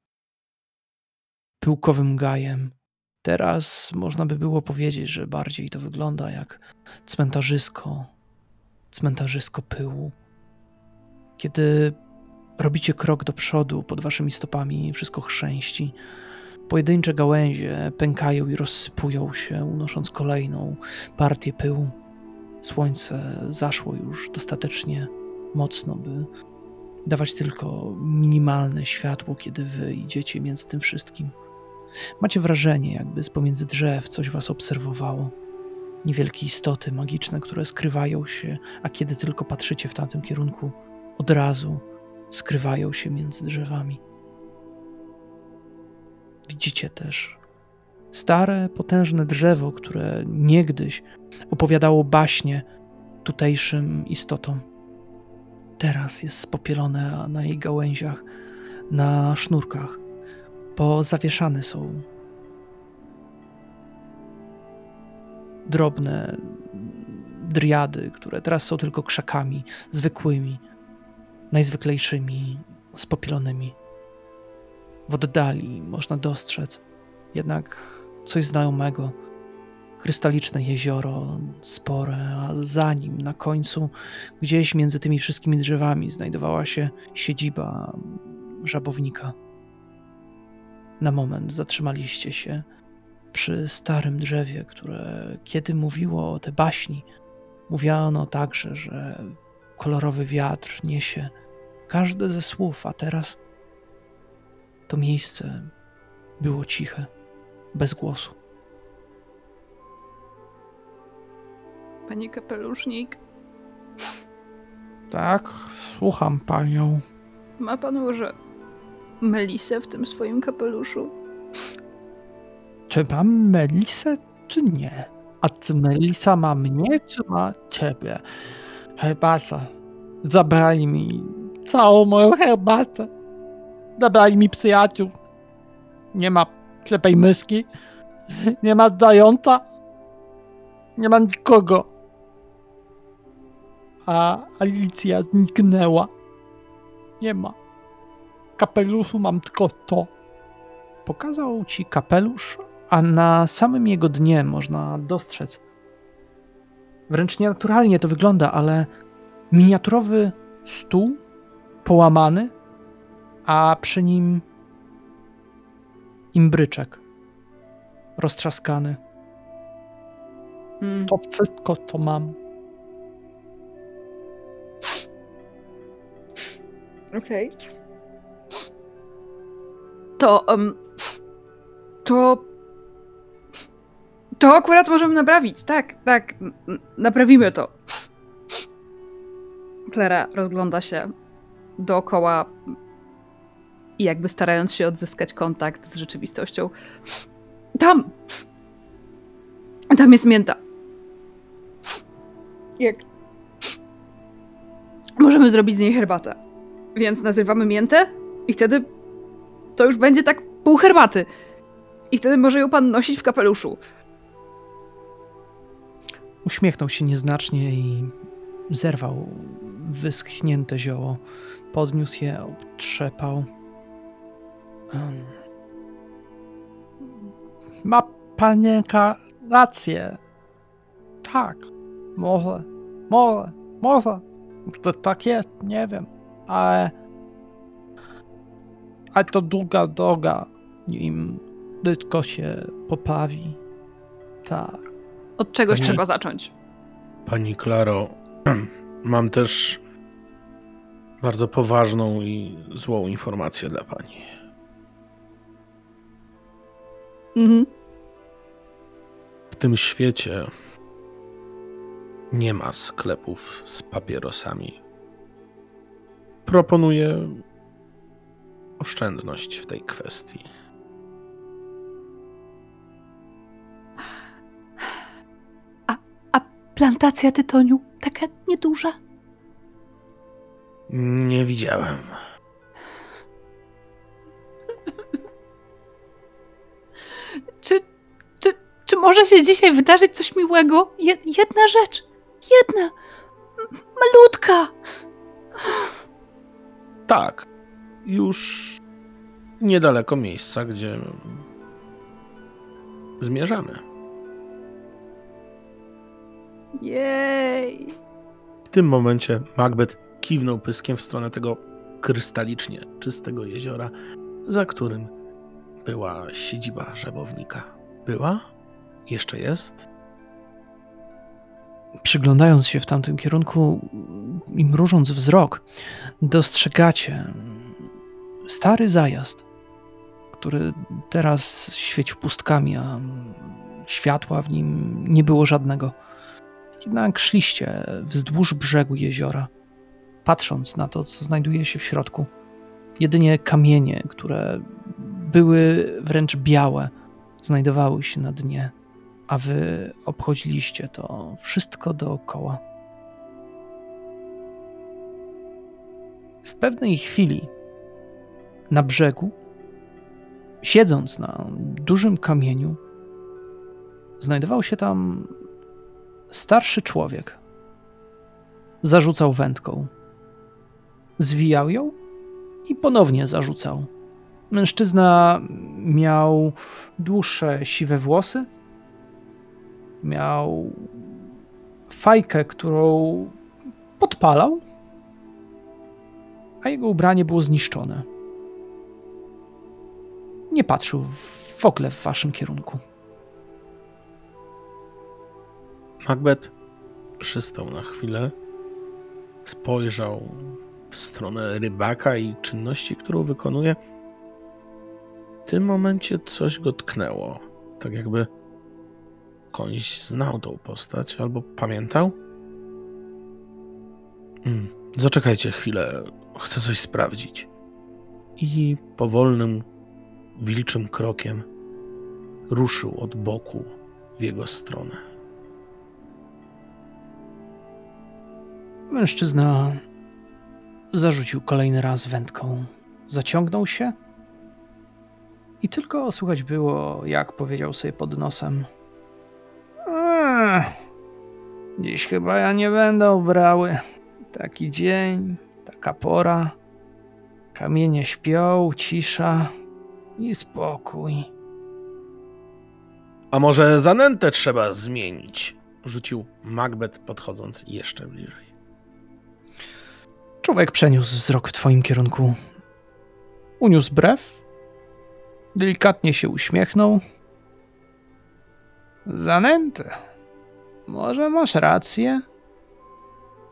pyłkowym gajem. Teraz można by było powiedzieć, że bardziej to wygląda jak cmentarzysko, cmentarzysko pyłu. Kiedy robicie krok do przodu, pod waszymi stopami wszystko chrzęści, Pojedyncze gałęzie pękają i rozsypują się, unosząc kolejną partię pyłu. Słońce zaszło już dostatecznie mocno, by dawać tylko minimalne światło, kiedy wy idziecie między tym wszystkim. Macie wrażenie, jakby z pomiędzy drzew coś was obserwowało. Niewielkie istoty magiczne, które skrywają się, a kiedy tylko patrzycie w tamtym kierunku, od razu skrywają się między drzewami. Widzicie też stare, potężne drzewo, które niegdyś opowiadało baśnie tutejszym istotom. Teraz jest spopielone, a na jej gałęziach, na sznurkach, pozawieszane są drobne driady, które teraz są tylko krzakami zwykłymi, najzwyklejszymi, spopielonymi. W oddali można dostrzec jednak coś znajomego. Krystaliczne jezioro, spore, a za nim na końcu, gdzieś między tymi wszystkimi drzewami, znajdowała się siedziba żabownika. Na moment zatrzymaliście się przy starym drzewie, które kiedy mówiło o te baśni, mówiano także, że kolorowy wiatr niesie każde ze słów, a teraz to miejsce było ciche, bez głosu. Panie kapelusznik. Tak, słucham panią. Ma pan może Melisę w tym swoim kapeluszu? Czy mam Melisę, czy nie? A czy Melisa ma mnie, czy ma ciebie? Herbata. Zabrali mi całą moją herbatę. Zabrali mi przyjaciół. Nie ma ślepej myszki. <laughs> Nie ma zająca. Nie ma nikogo. A Alicja zniknęła. Nie ma. Kapeluszu mam tylko to. Pokazał ci kapelusz, a na samym jego dnie można dostrzec. Wręcz nienaturalnie to wygląda, ale miniaturowy stół połamany a przy nim imbryczek roztrzaskany. Hmm. To wszystko, to mam. Okej. Okay. To, um, to, To akurat możemy naprawić. Tak, tak. Naprawimy to. Klara rozgląda się dookoła i jakby starając się odzyskać kontakt z rzeczywistością. Tam! Tam jest mięta. Jak. Możemy zrobić z niej herbatę. Więc nazywamy miętę i wtedy to już będzie tak pół herbaty. I wtedy może ją pan nosić w kapeluszu. Uśmiechnął się nieznacznie i zerwał wyschnięte zioło. Podniósł je, obtrzepał. Ma panienka rację. Tak, może, może, może. To tak jest, nie wiem, ale. Ale to długa droga, nim tylko się poprawi. Tak. Od czegoś Pani- trzeba zacząć. Pani Klaro, <clears throat> mam też bardzo poważną i złą informację dla pani. Mhm. W tym świecie nie ma sklepów z papierosami. Proponuję oszczędność w tej kwestii. Plantacja tytoniu, taka nieduża. Nie widziałem. Czy, czy, czy może się dzisiaj wydarzyć coś miłego? Je, jedna rzecz. Jedna. M- Malutka. Tak, już niedaleko miejsca, gdzie zmierzamy. Jej. W tym momencie Macbeth kiwnął pyskiem w stronę tego krystalicznie czystego jeziora, za którym była siedziba żabownika. Była? Jeszcze jest? Przyglądając się w tamtym kierunku i mrużąc wzrok, dostrzegacie stary zajazd, który teraz świecił pustkami, a światła w nim nie było żadnego. Jednak szliście wzdłuż brzegu jeziora, patrząc na to, co znajduje się w środku. Jedynie kamienie, które były wręcz białe, znajdowały się na dnie a wy obchodziliście to wszystko dookoła. W pewnej chwili na brzegu, siedząc na dużym kamieniu, znajdował się tam starszy człowiek. Zarzucał wędką. Zwijał ją i ponownie zarzucał. Mężczyzna miał dłuższe siwe włosy, miał fajkę, którą podpalał, a jego ubranie było zniszczone. Nie patrzył w ogóle w waszym kierunku. Macbeth przystał na chwilę, spojrzał w stronę rybaka i czynności, którą wykonuje. Tym momencie coś go tknęło. Tak jakby skądś znał tą postać albo pamiętał. Hmm, zaczekajcie chwilę, chcę coś sprawdzić. I powolnym, wilczym krokiem ruszył od boku w jego stronę. Mężczyzna zarzucił kolejny raz wędką, zaciągnął się i tylko słychać było, jak powiedział sobie pod nosem. "Ech, Dziś chyba ja nie będę brały. Taki dzień, taka pora. Kamienie śpią, cisza i spokój. A może zanętę trzeba zmienić? Rzucił Macbeth, podchodząc jeszcze bliżej. Człowiek przeniósł wzrok w twoim kierunku. Uniósł brew, delikatnie się uśmiechnął. Zanętę. Może masz rację?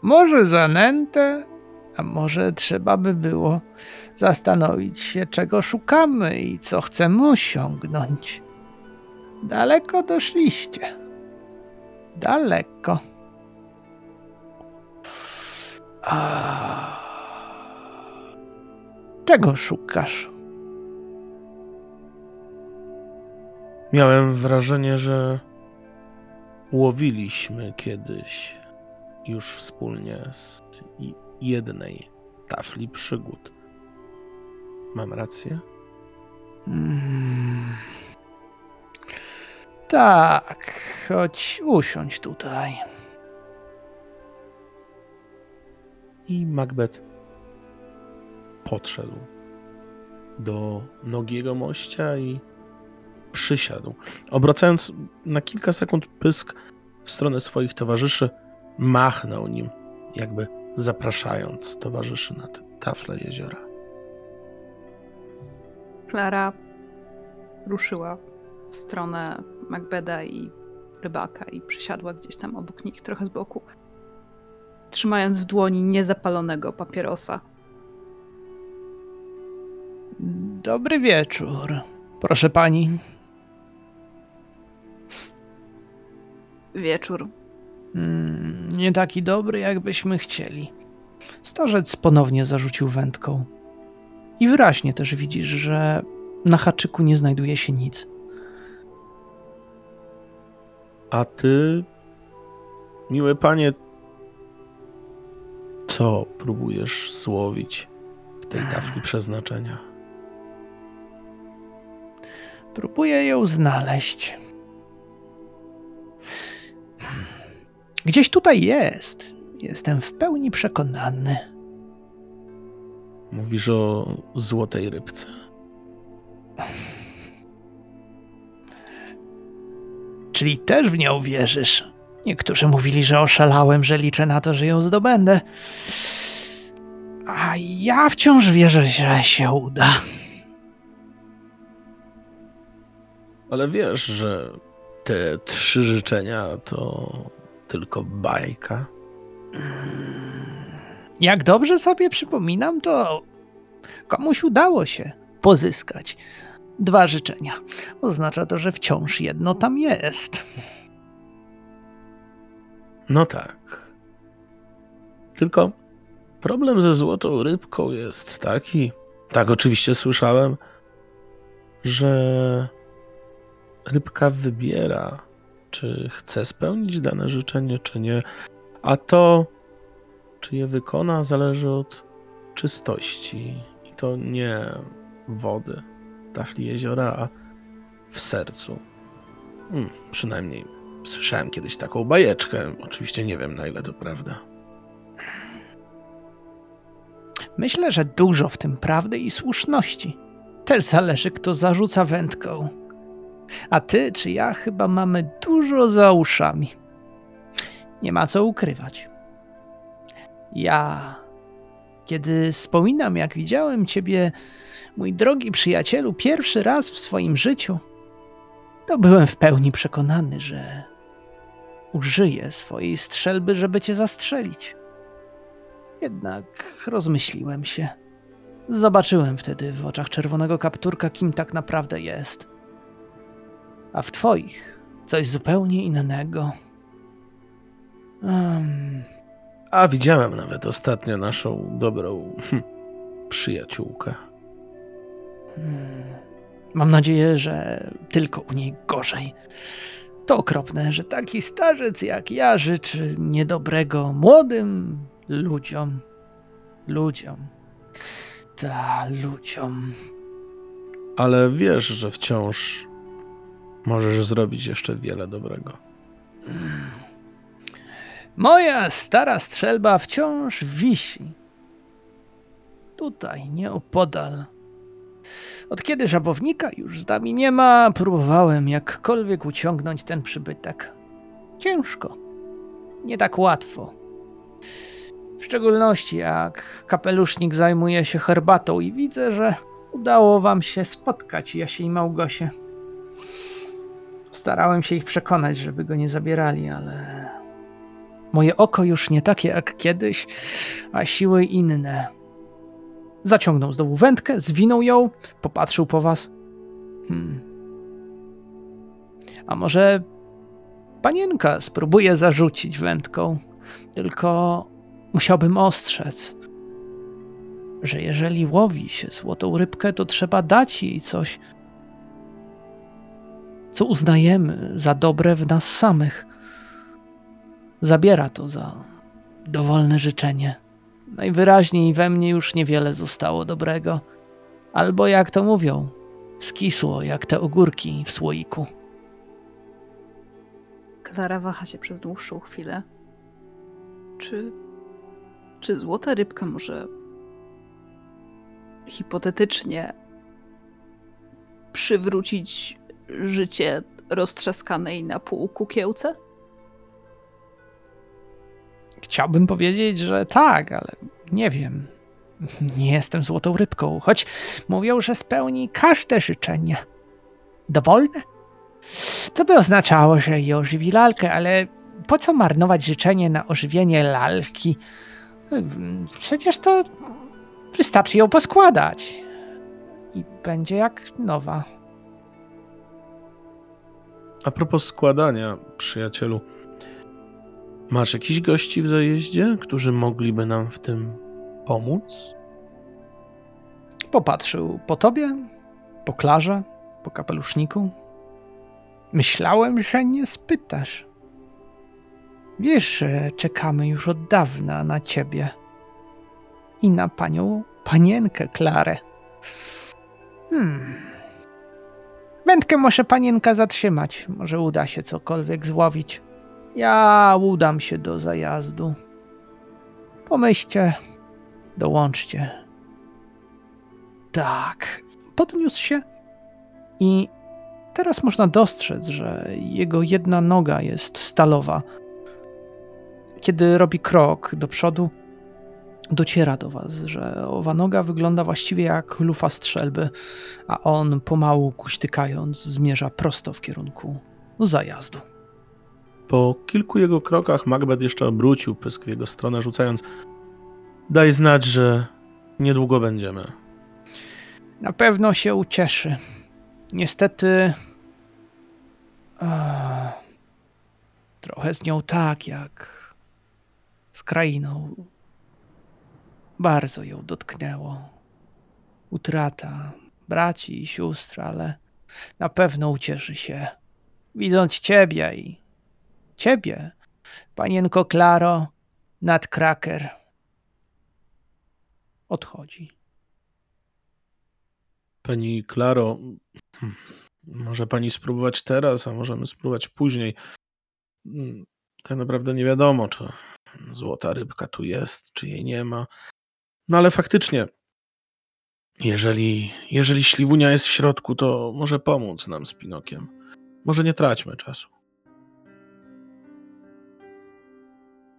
Może zanętę, a może trzeba by było zastanowić się, czego szukamy i co chcemy osiągnąć. Daleko doszliście. Daleko. A... Czego szukasz? Miałem wrażenie, że łowiliśmy kiedyś już wspólnie z jednej tafli przygód. Mam rację? Hmm. Tak, chodź usiądź tutaj. I Macbeth podszedł do nogiego mościa i przysiadł. Obracając na kilka sekund pysk w stronę swoich towarzyszy, machnął nim, jakby zapraszając towarzyszy nad taflę jeziora. Klara ruszyła w stronę Macbeda i rybaka i przysiadła gdzieś tam obok nich, trochę z boku, trzymając w dłoni niezapalonego papierosa. Dobry wieczór. Proszę pani. Wieczór. Mm, nie taki dobry, jakbyśmy chcieli. Starzec ponownie zarzucił wędką. I wyraźnie też widzisz, że na haczyku nie znajduje się nic. A ty, miły panie, co próbujesz złowić w tej tafli przeznaczenia? Próbuję ją znaleźć. Gdzieś tutaj jest. Jestem w pełni przekonany. Mówisz o złotej rybce? <laughs> Czyli też w nią wierzysz? Niektórzy mówili, że oszalałem, że liczę na to, że ją zdobędę. A ja wciąż wierzę, że się uda. Ale wiesz, że te trzy życzenia to tylko bajka. Jak dobrze sobie przypominam, to komuś udało się pozyskać dwa życzenia. Oznacza to, że wciąż jedno tam jest. No tak. Tylko problem ze złotą rybką jest taki, tak oczywiście słyszałem, że rybka wybiera, czy chce spełnić dane życzenie, czy nie, a to, czy je wykona, zależy od czystości. I to nie wody, tafli jeziora, a w sercu. Hmm, przynajmniej słyszałem kiedyś taką bajeczkę. Oczywiście nie wiem, na ile to prawda. Myślę, że dużo w tym prawdy i słuszności. Też zależy, kto zarzuca wędką. A ty czy ja chyba mamy dużo za uszami. Nie ma co ukrywać. Ja, kiedy wspominam, jak widziałem ciebie, mój drogi przyjacielu, pierwszy raz w swoim życiu, to byłem w pełni przekonany, że użyję swojej strzelby, żeby cię zastrzelić. Jednak rozmyśliłem się. Zobaczyłem wtedy w oczach czerwonego kapturka, kim tak naprawdę jest. A w twoich coś zupełnie innego. Um, A widziałem nawet ostatnio naszą dobrą hm, przyjaciółkę. Hmm. Mam nadzieję, że tylko u niej gorzej. To okropne, że taki starzec jak ja życzy niedobrego młodym ludziom. Ludziom. Ta, ludziom. Ale wiesz, że wciąż możesz zrobić jeszcze wiele dobrego. Moja stara strzelba wciąż wisi. Tutaj, nieopodal. Od kiedy żabownika już z nami nie ma, próbowałem jakkolwiek uciągnąć ten przybytek. Ciężko. Nie tak łatwo. W szczególności jak kapelusznik zajmuje się herbatą i widzę, że udało wam się spotkać, Jasie i Małgosie. Starałem się ich przekonać, żeby go nie zabierali, ale moje oko już nie takie jak kiedyś, a siły inne. Zaciągnął znowu wędkę, zwinął ją, popatrzył po was. Hmm. A może panienka spróbuje zarzucić wędką, tylko musiałbym ostrzec, że jeżeli łowi się złotą rybkę, to trzeba dać jej coś, co uznajemy za dobre w nas samych. Zabiera to za dowolne życzenie. Najwyraźniej we mnie już niewiele zostało dobrego. Albo jak to mówią, skisło jak te ogórki w słoiku. Klara waha się przez dłuższą chwilę. Czy. Czy złota rybka może. hipotetycznie. przywrócić życie roztrzaskanej na pół kukiełce? Chciałbym powiedzieć, że tak, ale nie wiem. Nie jestem złotą rybką, choć mówią, że spełni każde życzenie. Dowolne? Co by oznaczało, że i ożywi lalkę, ale po co marnować życzenie na ożywienie lalki? Przecież to wystarczy ją poskładać. I będzie jak nowa. A propos składania, przyjacielu, masz jakiś gości w zajeździe, którzy mogliby nam w tym pomóc? Popatrzył po tobie, po klarze, po kapeluszniku. Myślałem, że nie spytasz. Wiesz, że czekamy już od dawna na ciebie i na panią panienkę Klarę. Hmm. Wędkę może panienka zatrzymać. Może uda się cokolwiek złowić. Ja udam się do zajazdu. Pomyślcie, dołączcie. Tak. Podniósł się i teraz można dostrzec, że jego jedna noga jest stalowa. Kiedy robi krok do przodu, dociera do was, że owa noga wygląda właściwie jak lufa strzelby, a on pomału kuśtykając zmierza prosto w kierunku zajazdu. Po kilku jego krokach Macbeth jeszcze obrócił pysk w jego stronę, rzucając Daj znać, że niedługo będziemy. Na pewno się ucieszy. Niestety. Ach, trochę z nią tak jak z krainą. Bardzo ją dotknęło. Utrata braci i sióstr, ale na pewno ucieszy się, widząc ciebie i ciebie, panienko Klaro, nadkraker. Odchodzi. Pani Klaro, może pani spróbować teraz, a możemy spróbować później. Tak naprawdę nie wiadomo, czy złota rybka tu jest, czy jej nie ma. No ale faktycznie, jeżeli, jeżeli śliwunia jest w środku, to może pomóc nam z Pinokiem. Może nie traćmy czasu.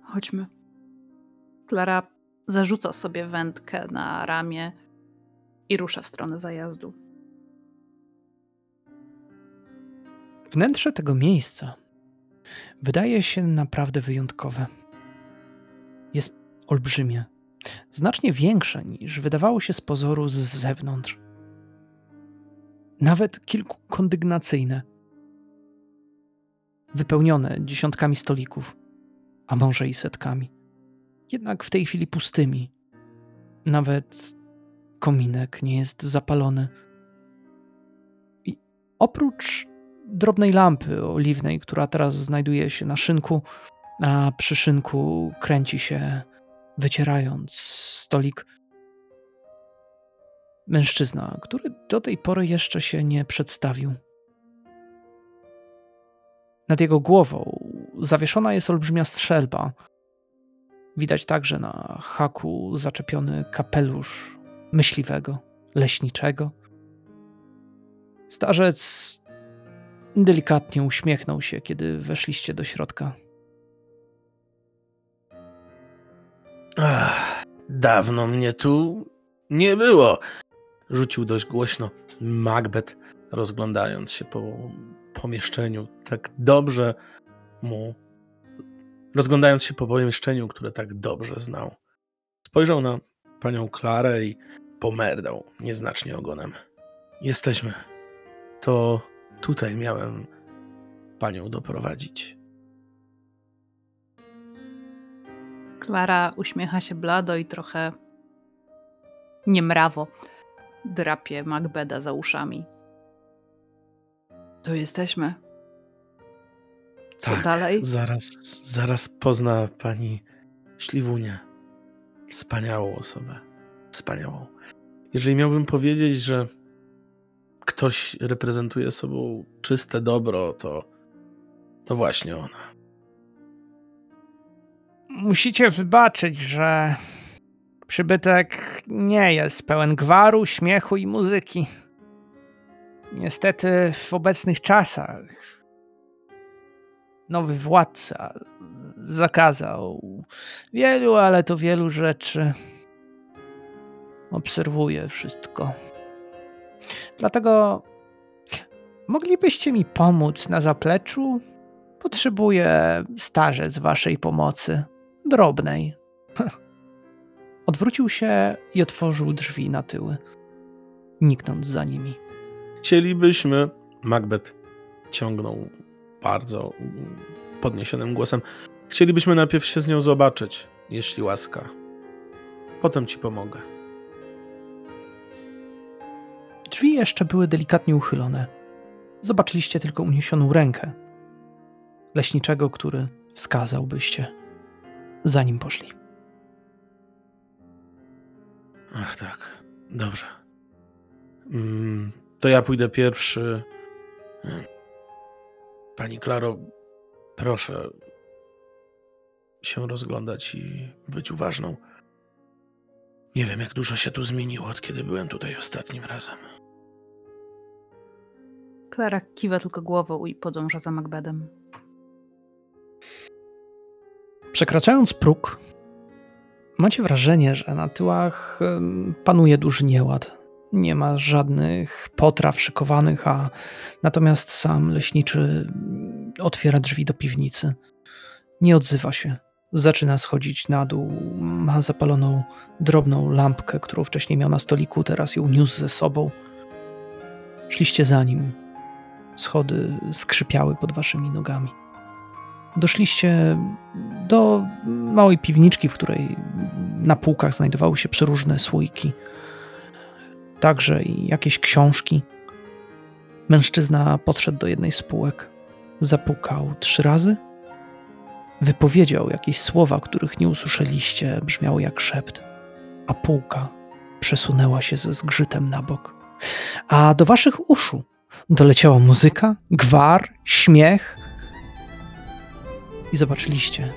Chodźmy. Klara zarzuca sobie wędkę na ramię i rusza w stronę zajazdu. Wnętrze tego miejsca wydaje się naprawdę wyjątkowe. Jest olbrzymie, znacznie większe niż wydawało się z pozoru z zewnątrz. Nawet kilkukondygnacyjne, wypełnione dziesiątkami stolików, a może i setkami. Jednak w tej chwili pustymi. Nawet kominek nie jest zapalony. I oprócz drobnej lampy oliwnej, która teraz znajduje się na szynku, a przy szynku kręci się, wycierając stolik, mężczyzna, który do tej pory jeszcze się nie przedstawił. Nad jego głową zawieszona jest olbrzymia strzelba. Widać także na haku zaczepiony kapelusz myśliwego, leśniczego. Starzec delikatnie uśmiechnął się, kiedy weszliście do środka. Ach, dawno mnie tu nie było. Rzucił dość głośno Macbeth, rozglądając się po pomieszczeniu. Tak dobrze mu. Rozglądając się po pomieszczeniu, które tak dobrze znał. Spojrzał na panią Klarę i pomerdał nieznacznie ogonem. Jesteśmy. To tutaj miałem panią doprowadzić. Klara uśmiecha się blado i trochę niemrawo drapie Macbeda za uszami. Tu jesteśmy. Co Tak, dalej? Zaraz, zaraz pozna pani Śliwunię. Wspaniałą osobę. Wspaniałą. Jeżeli miałbym powiedzieć, że ktoś reprezentuje sobą czyste dobro, to, to właśnie ona. Musicie wybaczyć, że przybytek nie jest pełen gwaru, śmiechu i muzyki. Niestety w obecnych czasach nowy władca zakazał wielu, ale to wielu rzeczy. Obserwuję wszystko. Dlatego moglibyście mi pomóc na zapleczu? Potrzebuję starzec waszej pomocy. Drobnej. <laughs> Odwrócił się i otworzył drzwi na tyły, niknąc za nimi. Chcielibyśmy, Macbeth ciągnął bardzo podniesionym głosem, chcielibyśmy najpierw się z nią zobaczyć, jeśli łaska. Potem ci pomogę. Drzwi jeszcze były delikatnie uchylone. Zobaczyliście tylko uniesioną rękę leśniczego, który wskazałbyście, zanim poszli. Ach tak, dobrze. Mm, to ja pójdę pierwszy. Pani Klaro, proszę się rozglądać i być uważną. Nie wiem, jak dużo się tu zmieniło, od kiedy byłem tutaj ostatnim razem. Klara kiwa tylko głową i podąża za Macbedem. Przekraczając próg, macie wrażenie, że na tyłach panuje duży nieład. Nie ma żadnych potraw szykowanych, a natomiast sam leśniczy otwiera drzwi do piwnicy. Nie odzywa się. Zaczyna schodzić na dół. Ma zapaloną drobną lampkę, którą wcześniej miał na stoliku, teraz ją niósł ze sobą. Szliście za nim. Schody skrzypiały pod waszymi nogami. Doszliście do małej piwniczki, w której na półkach znajdowały się przeróżne słoiki, także i jakieś książki. Mężczyzna podszedł do jednej z półek, zapukał trzy razy, wypowiedział jakieś słowa, których nie usłyszeliście, brzmiały jak szept, a półka przesunęła się ze zgrzytem na bok. A do waszych uszu doleciała muzyka, gwar, śmiech, i zobaczyliście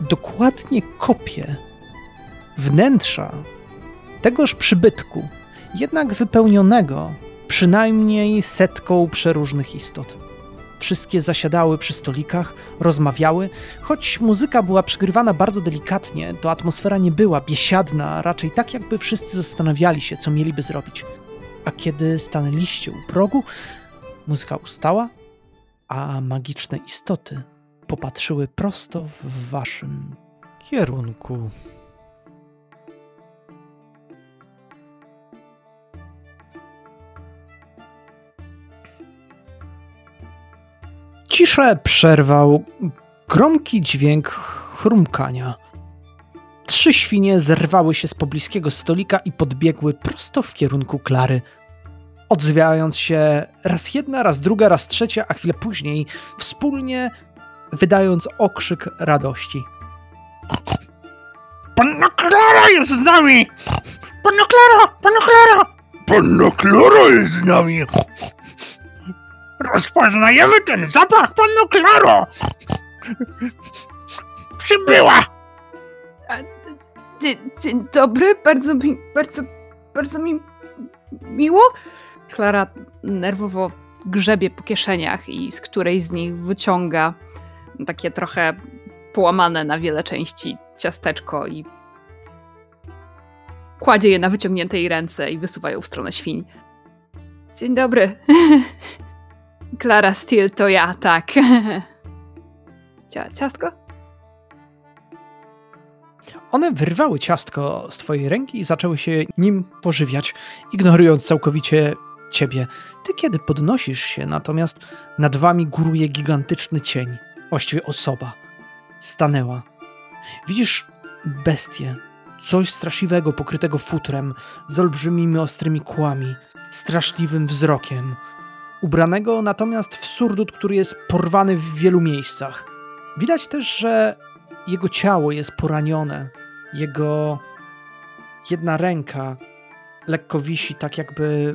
dokładnie kopię wnętrza tegoż przybytku, jednak wypełnionego przynajmniej setką przeróżnych istot. Wszystkie zasiadały przy stolikach, rozmawiały, choć muzyka była przygrywana bardzo delikatnie, to atmosfera nie była biesiadna, raczej tak jakby wszyscy zastanawiali się, co mieliby zrobić. A kiedy stanęliście u progu, muzyka ustała, a magiczne istoty popatrzyły prosto w waszym kierunku. Ciszę przerwał gromki dźwięk chrumkania. Trzy świnie zerwały się z pobliskiego stolika i podbiegły prosto w kierunku Klary odzywiając się raz jedna, raz druga, raz trzecia, a chwilę później wspólnie wydając okrzyk radości. Panna Klara jest z nami! Panna Klara! Panna Klara! Panna Klara jest z nami! Rozpoznajemy ten zapach, Panno Klaro! Przybyła! Dzień, dzień dobry, bardzo mi, bardzo, bardzo mi miło. Klara nerwowo grzebie po kieszeniach i z której z nich wyciąga takie trochę połamane na wiele części ciasteczko i kładzie je na wyciągniętej ręce i wysuwa ją w stronę świń. Dzień dobry. <laughs> Klara Steele to ja, tak. <laughs> Cia ciastko? One wyrwały ciastko z twojej ręki i zaczęły się nim pożywiać, ignorując całkowicie ciebie. Ty kiedy podnosisz się, natomiast nad wami góruje gigantyczny cień, właściwie osoba. Stanęła. Widzisz bestię, coś straszliwego pokrytego futrem, z olbrzymimi ostrymi kłami, straszliwym wzrokiem. Ubranego natomiast w surdut, który jest porwany w wielu miejscach. Widać też, że jego ciało jest poranione. Jego jedna ręka lekko wisi, tak jakby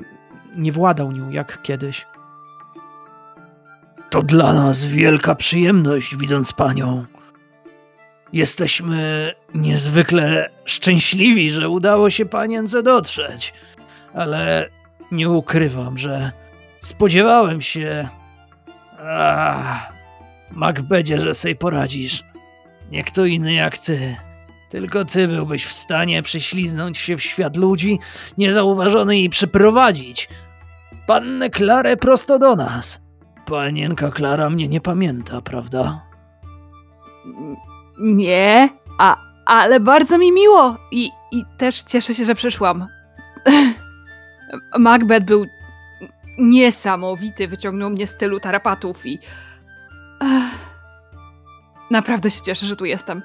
nie władał nią jak kiedyś. To dla nas wielka przyjemność, widząc panią. Jesteśmy niezwykle szczęśliwi, że udało się panience dotrzeć, ale nie ukrywam, że spodziewałem się. Ah, Macbedzie, że sobie poradzisz. Nie kto inny jak ty. Tylko ty byłbyś w stanie prześliznąć się w świat ludzi niezauważony i przyprowadzić pannę Klarę prosto do nas. Panienka Klara mnie nie pamięta, prawda? Nie, a, ale bardzo mi miło i, i też cieszę się, że przyszłam. <laughs> Macbeth był niesamowity, wyciągnął mnie z tylu tarapatów i... Naprawdę się cieszę, że tu jestem.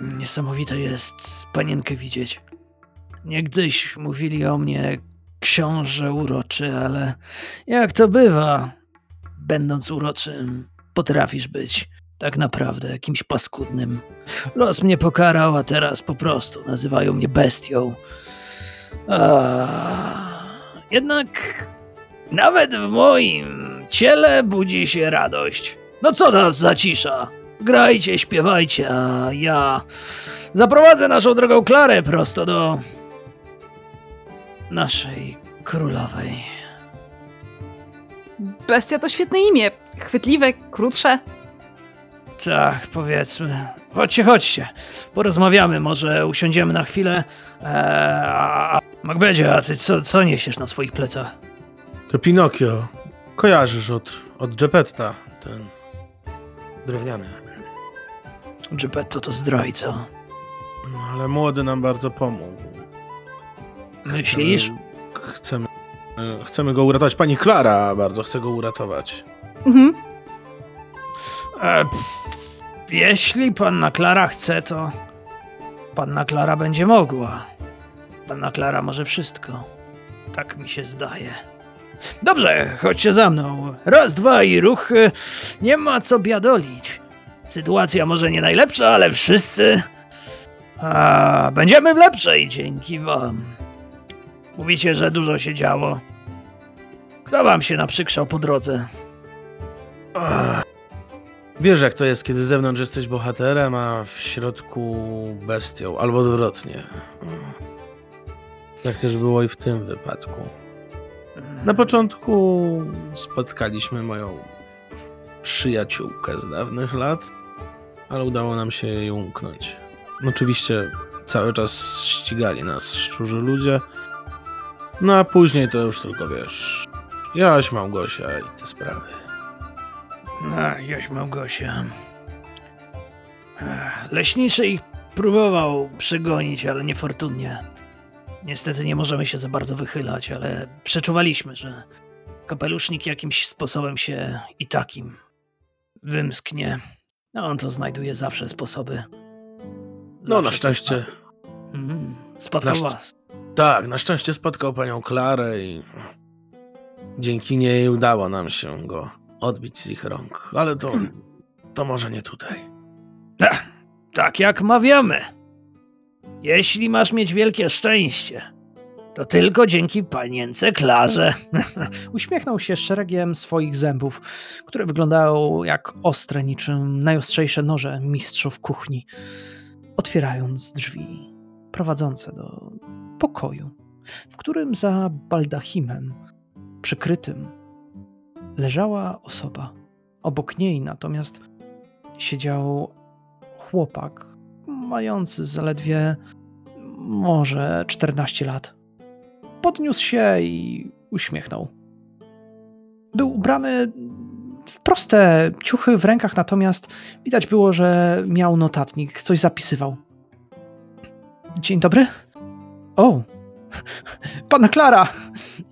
Niesamowite jest panienkę widzieć. Niegdyś mówili o mnie książę uroczy, ale jak to bywa, będąc uroczym, potrafisz być tak naprawdę kimś paskudnym. Los mnie pokarał, a teraz po prostu nazywają mnie bestią. A, jednak nawet w moim ciele budzi się radość. No co to za cisza? Grajcie, śpiewajcie, a ja zaprowadzę naszą drogą Klarę prosto do naszej królowej. Bestia to świetne imię. Chwytliwe, krótsze. Tak, powiedzmy. Chodźcie, chodźcie. Porozmawiamy, może usiądziemy na chwilę. Eee, a Macbedzie, a ty co, co niesiesz na swoich plecach? To Pinokio. Kojarzysz od, od Geppetta, ten drewniany. Geppetto to zdrajca. No, ale młody nam bardzo pomógł. Myślisz? Chcemy, e, chcemy go uratować. Pani Klara bardzo chce go uratować. Mhm. E, pff, jeśli panna Klara chce, to panna Klara będzie mogła. Panna Klara może wszystko. Tak mi się zdaje. Dobrze, chodźcie za mną. Raz, dwa i ruch. Nie ma co biadolić. Sytuacja może nie najlepsza, ale wszyscy. A, będziemy w lepszej dzięki wam. Mówicie, że dużo się działo. Kto wam się naprzykrzał po drodze? Ach. Wiesz, jak to jest, kiedy z zewnątrz jesteś bohaterem, a w środku bestią, albo odwrotnie. Tak też było i w tym wypadku. Na początku spotkaliśmy moją przyjaciółkę z dawnych lat, ale udało nam się jej umknąć. Oczywiście cały czas ścigali nas szczurzy ludzie, no a później to już tylko wiesz, Jaś, Małgosia i te sprawy. No, Jaś Małgosia. Leśniczy ich próbował przegonić, ale niefortunnie. Niestety nie możemy się za bardzo wychylać, ale przeczuwaliśmy, że kapelusznik jakimś sposobem się i takim wymsknie. No, on to znajduje zawsze sposoby. No na Zawsze szczęście, Mm, spotkał Na szcz- was. Tak, na szczęście spotkał panią Klarę i dzięki niej udało nam się go odbić z ich rąk. Ale to, to może nie tutaj. Tak jak mawiamy. Jeśli masz mieć wielkie szczęście, to tylko dzięki panience Klarze. <laughs> Uśmiechnął się szeregiem swoich zębów, które wyglądały jak ostre, niczym najostrzejsze noże mistrzów kuchni, otwierając drzwi prowadzące do pokoju, w którym za baldachimem przykrytym leżała osoba. Obok niej natomiast siedział chłopak mający zaledwie może 14 lat. Podniósł się i uśmiechnął. Był ubrany w proste ciuchy w rękach, natomiast widać było, że miał notatnik, coś zapisywał. Dzień dobry. O, Panna Klara,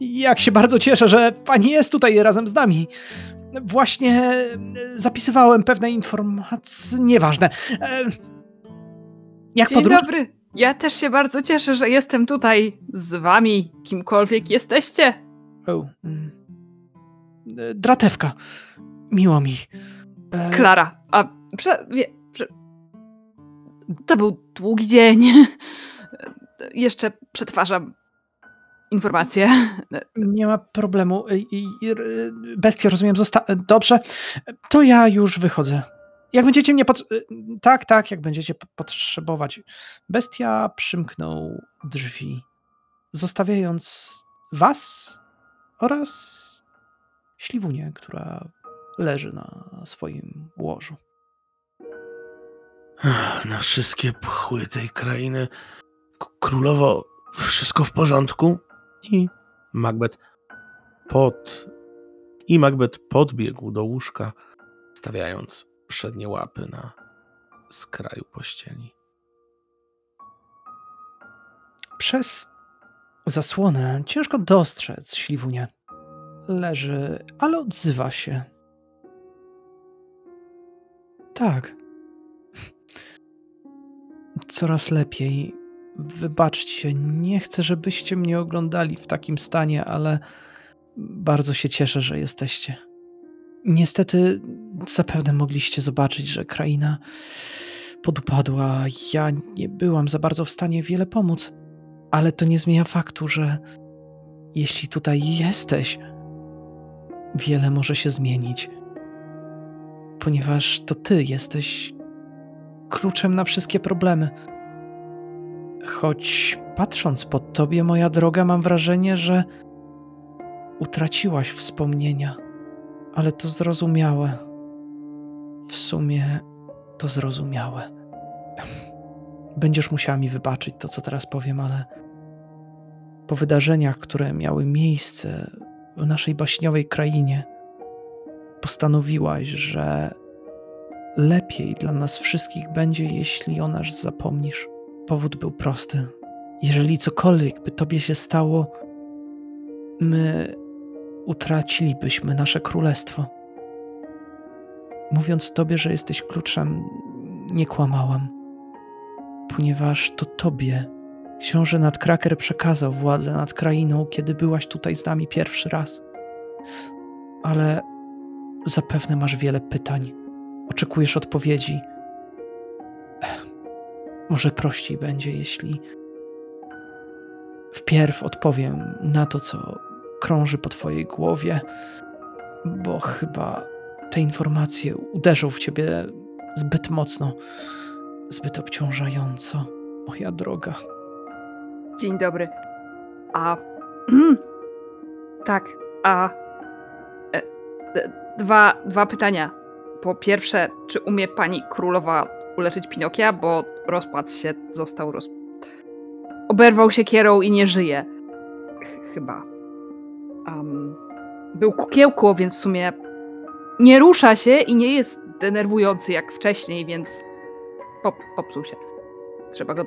jak się bardzo cieszę, że pani jest tutaj razem z nami. Właśnie zapisywałem pewne informacje, nieważne. E, Jak Dzień podróż? dobry. Ja też się bardzo cieszę, że jestem tutaj z wami, kimkolwiek jesteście. O, mm. E, Dratewka. Miło mi. E, Klara, a prze, to był długi dzień. <laughs> Jeszcze przetwarzam informacje. Nie ma problemu. Bestia, rozumiem, zosta... Dobrze. To ja już wychodzę. Jak będziecie mnie pot... Tak, tak, jak będziecie po- potrzebować. Bestia przymknął drzwi, zostawiając was oraz śliwunię, która leży na swoim łożu. Na wszystkie pchły tej krainy. Królowo, wszystko w porządku? I Macbeth pod... I Macbeth podbiegł do łóżka, stawiając przednie łapy na skraju pościeli. Przez zasłonę ciężko dostrzec śliwunię. Leży, ale odzywa się. Tak. Coraz lepiej. Wybaczcie, nie chcę, żebyście mnie oglądali w takim stanie, ale bardzo się cieszę, że jesteście. Niestety, zapewne mogliście zobaczyć, że kraina podupadła. Ja nie byłam za bardzo w stanie wiele pomóc, ale to nie zmienia faktu, że jeśli tutaj jesteś, wiele może się zmienić. Ponieważ to ty jesteś kluczem na wszystkie problemy. Choć patrząc po tobie, moja droga, mam wrażenie, że utraciłaś wspomnienia, ale to zrozumiałe. W sumie to zrozumiałe. Będziesz musiała mi wybaczyć to, co teraz powiem, ale po wydarzeniach, które miały miejsce w naszej baśniowej krainie, postanowiłaś, że lepiej dla nas wszystkich będzie, jeśli o nas zapomnisz. Powód był prosty. Jeżeli cokolwiek by tobie się stało, my utracilibyśmy nasze królestwo. Mówiąc tobie, że jesteś kluczem, nie kłamałam, ponieważ to tobie książę Nadkraker przekazał władzę nad krainą, kiedy byłaś tutaj z nami pierwszy raz. Ale zapewne masz wiele pytań. Oczekujesz odpowiedzi. Może prościej będzie, jeśli wpierw odpowiem na to, co krąży po twojej głowie, bo chyba te informacje uderzą w ciebie zbyt mocno, zbyt obciążająco, moja droga. Dzień dobry. A. tak, a. e, d- Dwa, dwa pytania. Po pierwsze, czy umie pani królowa uleczyć Pinokia, bo rozpadł się, został roz... Oberwał się kierą i nie żyje. Ch- chyba. Am, był kukiełką, więc w sumie nie rusza się i nie jest denerwujący jak wcześniej, więc pop, popsuł się. Trzeba go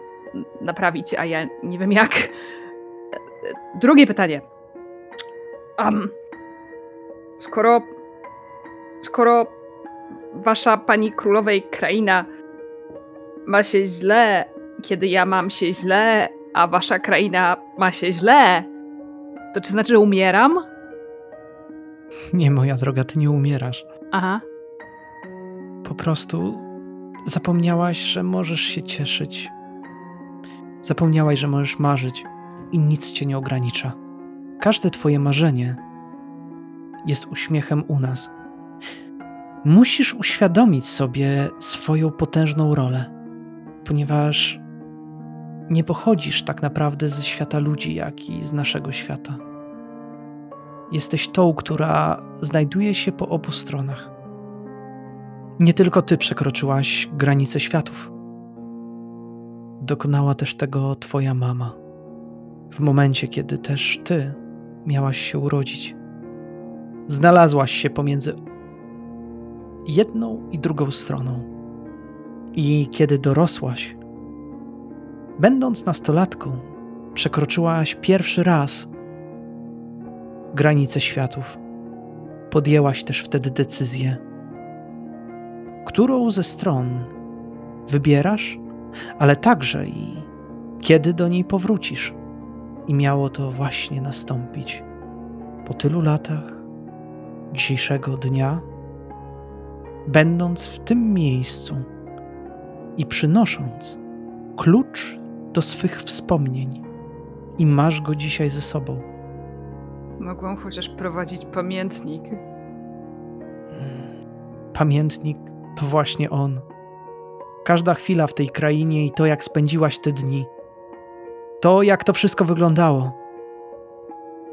naprawić, a ja nie wiem jak. Drugie pytanie. Am, skoro. Skoro wasza pani królowej kraina ma się źle, kiedy ja mam się źle, a wasza kraina ma się źle, to czy znaczy, że umieram? Nie, moja droga, ty nie umierasz. Aha. Po prostu zapomniałaś, że możesz się cieszyć. Zapomniałaś, że możesz marzyć i nic cię nie ogranicza. Każde twoje marzenie jest uśmiechem u nas. Musisz uświadomić sobie swoją potężną rolę, ponieważ nie pochodzisz tak naprawdę ze świata ludzi, jak i z naszego świata. Jesteś tą, która znajduje się po obu stronach. Nie tylko ty przekroczyłaś granice światów. Dokonała też tego twoja mama. W momencie, kiedy też ty miałaś się urodzić. Znalazłaś się pomiędzy jedną i drugą stroną. I kiedy dorosłaś, będąc nastolatką, przekroczyłaś pierwszy raz granice światów. Podjęłaś też wtedy decyzję, którą ze stron wybierasz, ale także i kiedy do niej powrócisz. I miało to właśnie nastąpić po tylu latach dzisiejszego dnia, będąc w tym miejscu i przynosząc klucz do swych wspomnień. I masz go dzisiaj ze sobą. Mogłam chociaż prowadzić pamiętnik. Pamiętnik to właśnie on. Każda chwila w tej krainie i to, jak spędziłaś te dni. To, jak to wszystko wyglądało.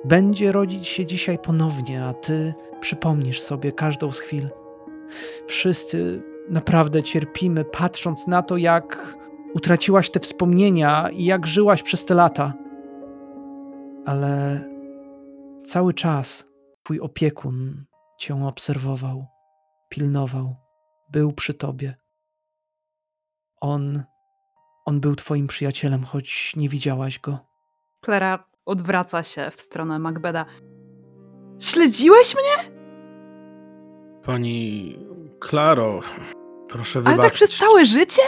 Będzie rodzić się dzisiaj ponownie, a ty przypomnisz sobie każdą z chwil. Wszyscy naprawdę cierpimy, patrząc na to, jak utraciłaś te wspomnienia i jak żyłaś przez te lata. Ale cały czas twój opiekun cię obserwował, pilnował, był przy tobie. On, on był twoim przyjacielem, choć nie widziałaś go. Klara odwraca się w stronę Macbeda. Śledziłeś mnie? Pani Klaro, proszę Ale wybaczyć. tak przez całe życie?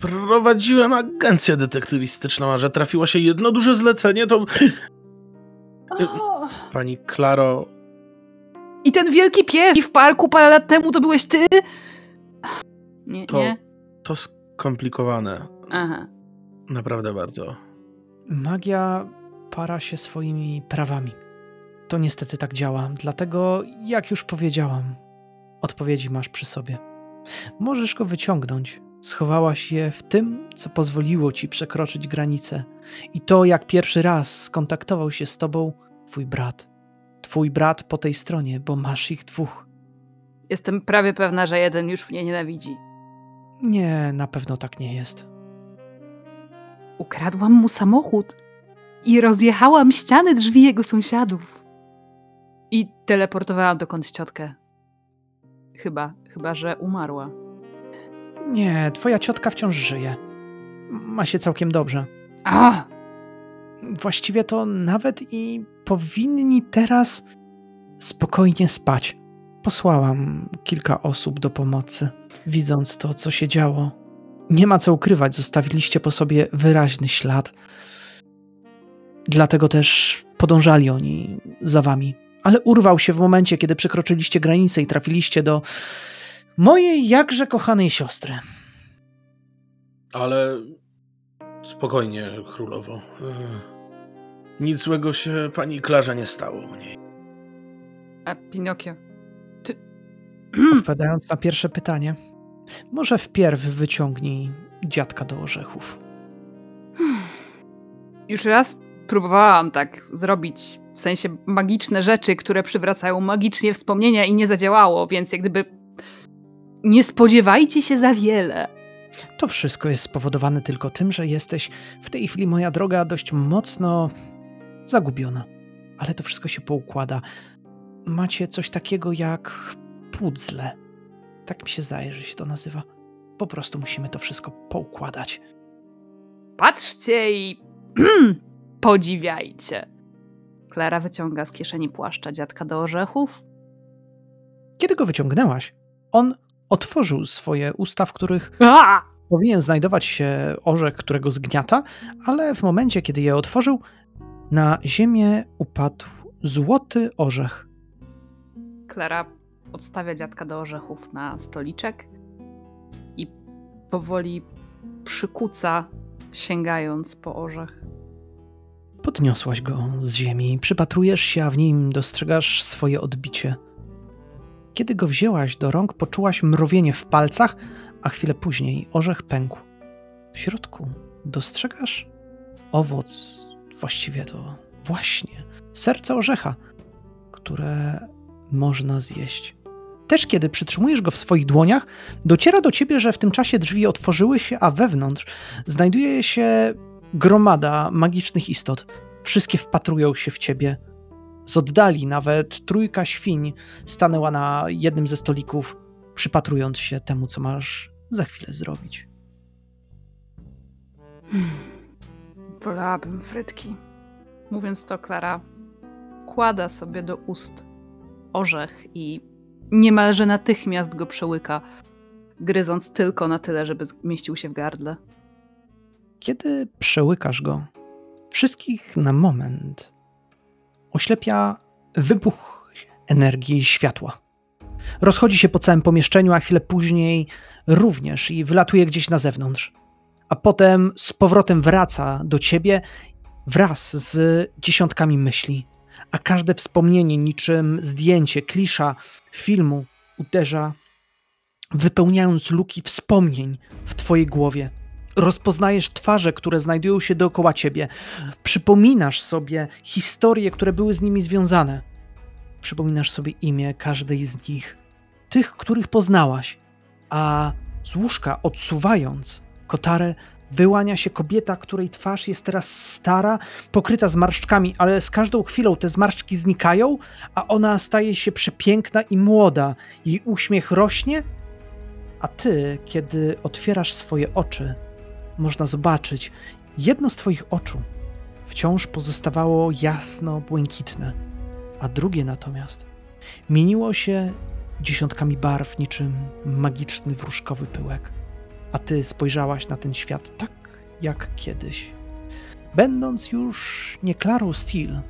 Prowadziłem agencję detektywistyczną, a że trafiło się jedno duże zlecenie, to... O. Pani Klaro, I ten wielki pies i w parku parę lat temu to byłeś ty? Nie, To- nie. to skomplikowane. Aha. Naprawdę bardzo. Magia para się swoimi prawami. To niestety tak działa, dlatego, jak już powiedziałam, odpowiedzi masz przy sobie. Możesz go wyciągnąć. Schowałaś je w tym, co pozwoliło ci przekroczyć granicę. I to, jak pierwszy raz skontaktował się z tobą twój brat. Twój brat po tej stronie, bo masz ich dwóch. Jestem prawie pewna, że jeden już mnie nienawidzi. Nie, na pewno tak nie jest. Ukradłam mu samochód i rozjechałam ściany drzwi jego sąsiadów. I teleportowałam dokąd ciotkę. Chyba, chyba, że umarła. Nie, twoja ciotka wciąż żyje. Ma się całkiem dobrze. A! Właściwie to nawet i powinni teraz spokojnie spać. Posłałam kilka osób do pomocy, widząc to, co się działo. Nie ma co ukrywać, zostawiliście po sobie wyraźny ślad. Dlatego też podążali oni za wami. Ale urwał się w momencie, kiedy przekroczyliście granicę i trafiliście do mojej jakże kochanej siostry. Ale spokojnie, królowo. E, Nic złego się pani Klarze nie stało u niej. A Pinokio. Ty. <clears throat> Odpowiadając na pierwsze pytanie, może wpierw wyciągnij dziadka do orzechów. Już raz próbowałam tak zrobić, w sensie magiczne rzeczy, które przywracają magicznie wspomnienia i nie zadziałało, więc jak gdyby nie spodziewajcie się za wiele. To wszystko jest spowodowane tylko tym, że jesteś w tej chwili, moja droga, dość mocno zagubiona. Ale to wszystko się poukłada. Macie coś takiego jak puzzle. Tak mi się zdaje, że się to nazywa. Po prostu musimy to wszystko poukładać. Patrzcie i <clears throat> podziwiajcie. Klara wyciąga z kieszeni płaszcza dziadka do orzechów. Kiedy go wyciągnęłaś, on otworzył swoje usta, w których A! powinien znajdować się orzech, którego zgniata, ale w momencie, kiedy je otworzył, na ziemię upadł złoty orzech. Klara odstawia dziadka do orzechów na stoliczek i powoli przykuca, sięgając po orzech. Podniosłaś go z ziemi, przypatrujesz się, a w nim dostrzegasz swoje odbicie. Kiedy go wzięłaś do rąk, poczułaś mrowienie w palcach, a chwilę później orzech pękł. W środku dostrzegasz owoc, właściwie to właśnie serce orzecha, które można zjeść. Też kiedy przytrzymujesz go w swoich dłoniach, dociera do ciebie, że w tym czasie drzwi otworzyły się, a wewnątrz znajduje się gromada magicznych istot. Wszystkie wpatrują się w ciebie. Z oddali nawet trójka świń stanęła na jednym ze stolików, przypatrując się temu, co masz za chwilę zrobić. Wolałabym frytki. Mówiąc to, Klara kłada sobie do ust orzech i niemalże natychmiast go przełyka, gryząc tylko na tyle, żeby zmieścił się w gardle. Kiedy przełykasz go, wszystkich na moment oślepia wybuch energii i światła. Rozchodzi się po całym pomieszczeniu, a chwilę później również i wylatuje gdzieś na zewnątrz. A potem z powrotem wraca do ciebie wraz z dziesiątkami myśli. A każde wspomnienie, niczym zdjęcie, klisza filmu, uderza, wypełniając luki wspomnień w twojej głowie. Rozpoznajesz twarze, które znajdują się dookoła ciebie. Przypominasz sobie historie, które były z nimi związane. Przypominasz sobie imię każdej z nich, tych, których poznałaś, a z łóżka odsuwając kotarę, wyłania się kobieta, której twarz jest teraz stara, pokryta zmarszczkami, ale z każdą chwilą te zmarszczki znikają, a ona staje się przepiękna i młoda. Jej uśmiech rośnie, a ty, kiedy otwierasz swoje oczy, można zobaczyć, jedno z twoich oczu wciąż pozostawało jasno błękitne, a drugie natomiast mieniło się dziesiątkami barw niczym magiczny wróżkowy pyłek. A ty spojrzałaś na ten świat tak jak kiedyś, będąc już nie Klarą Steel,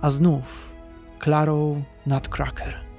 a znów Klarą Nutcracker.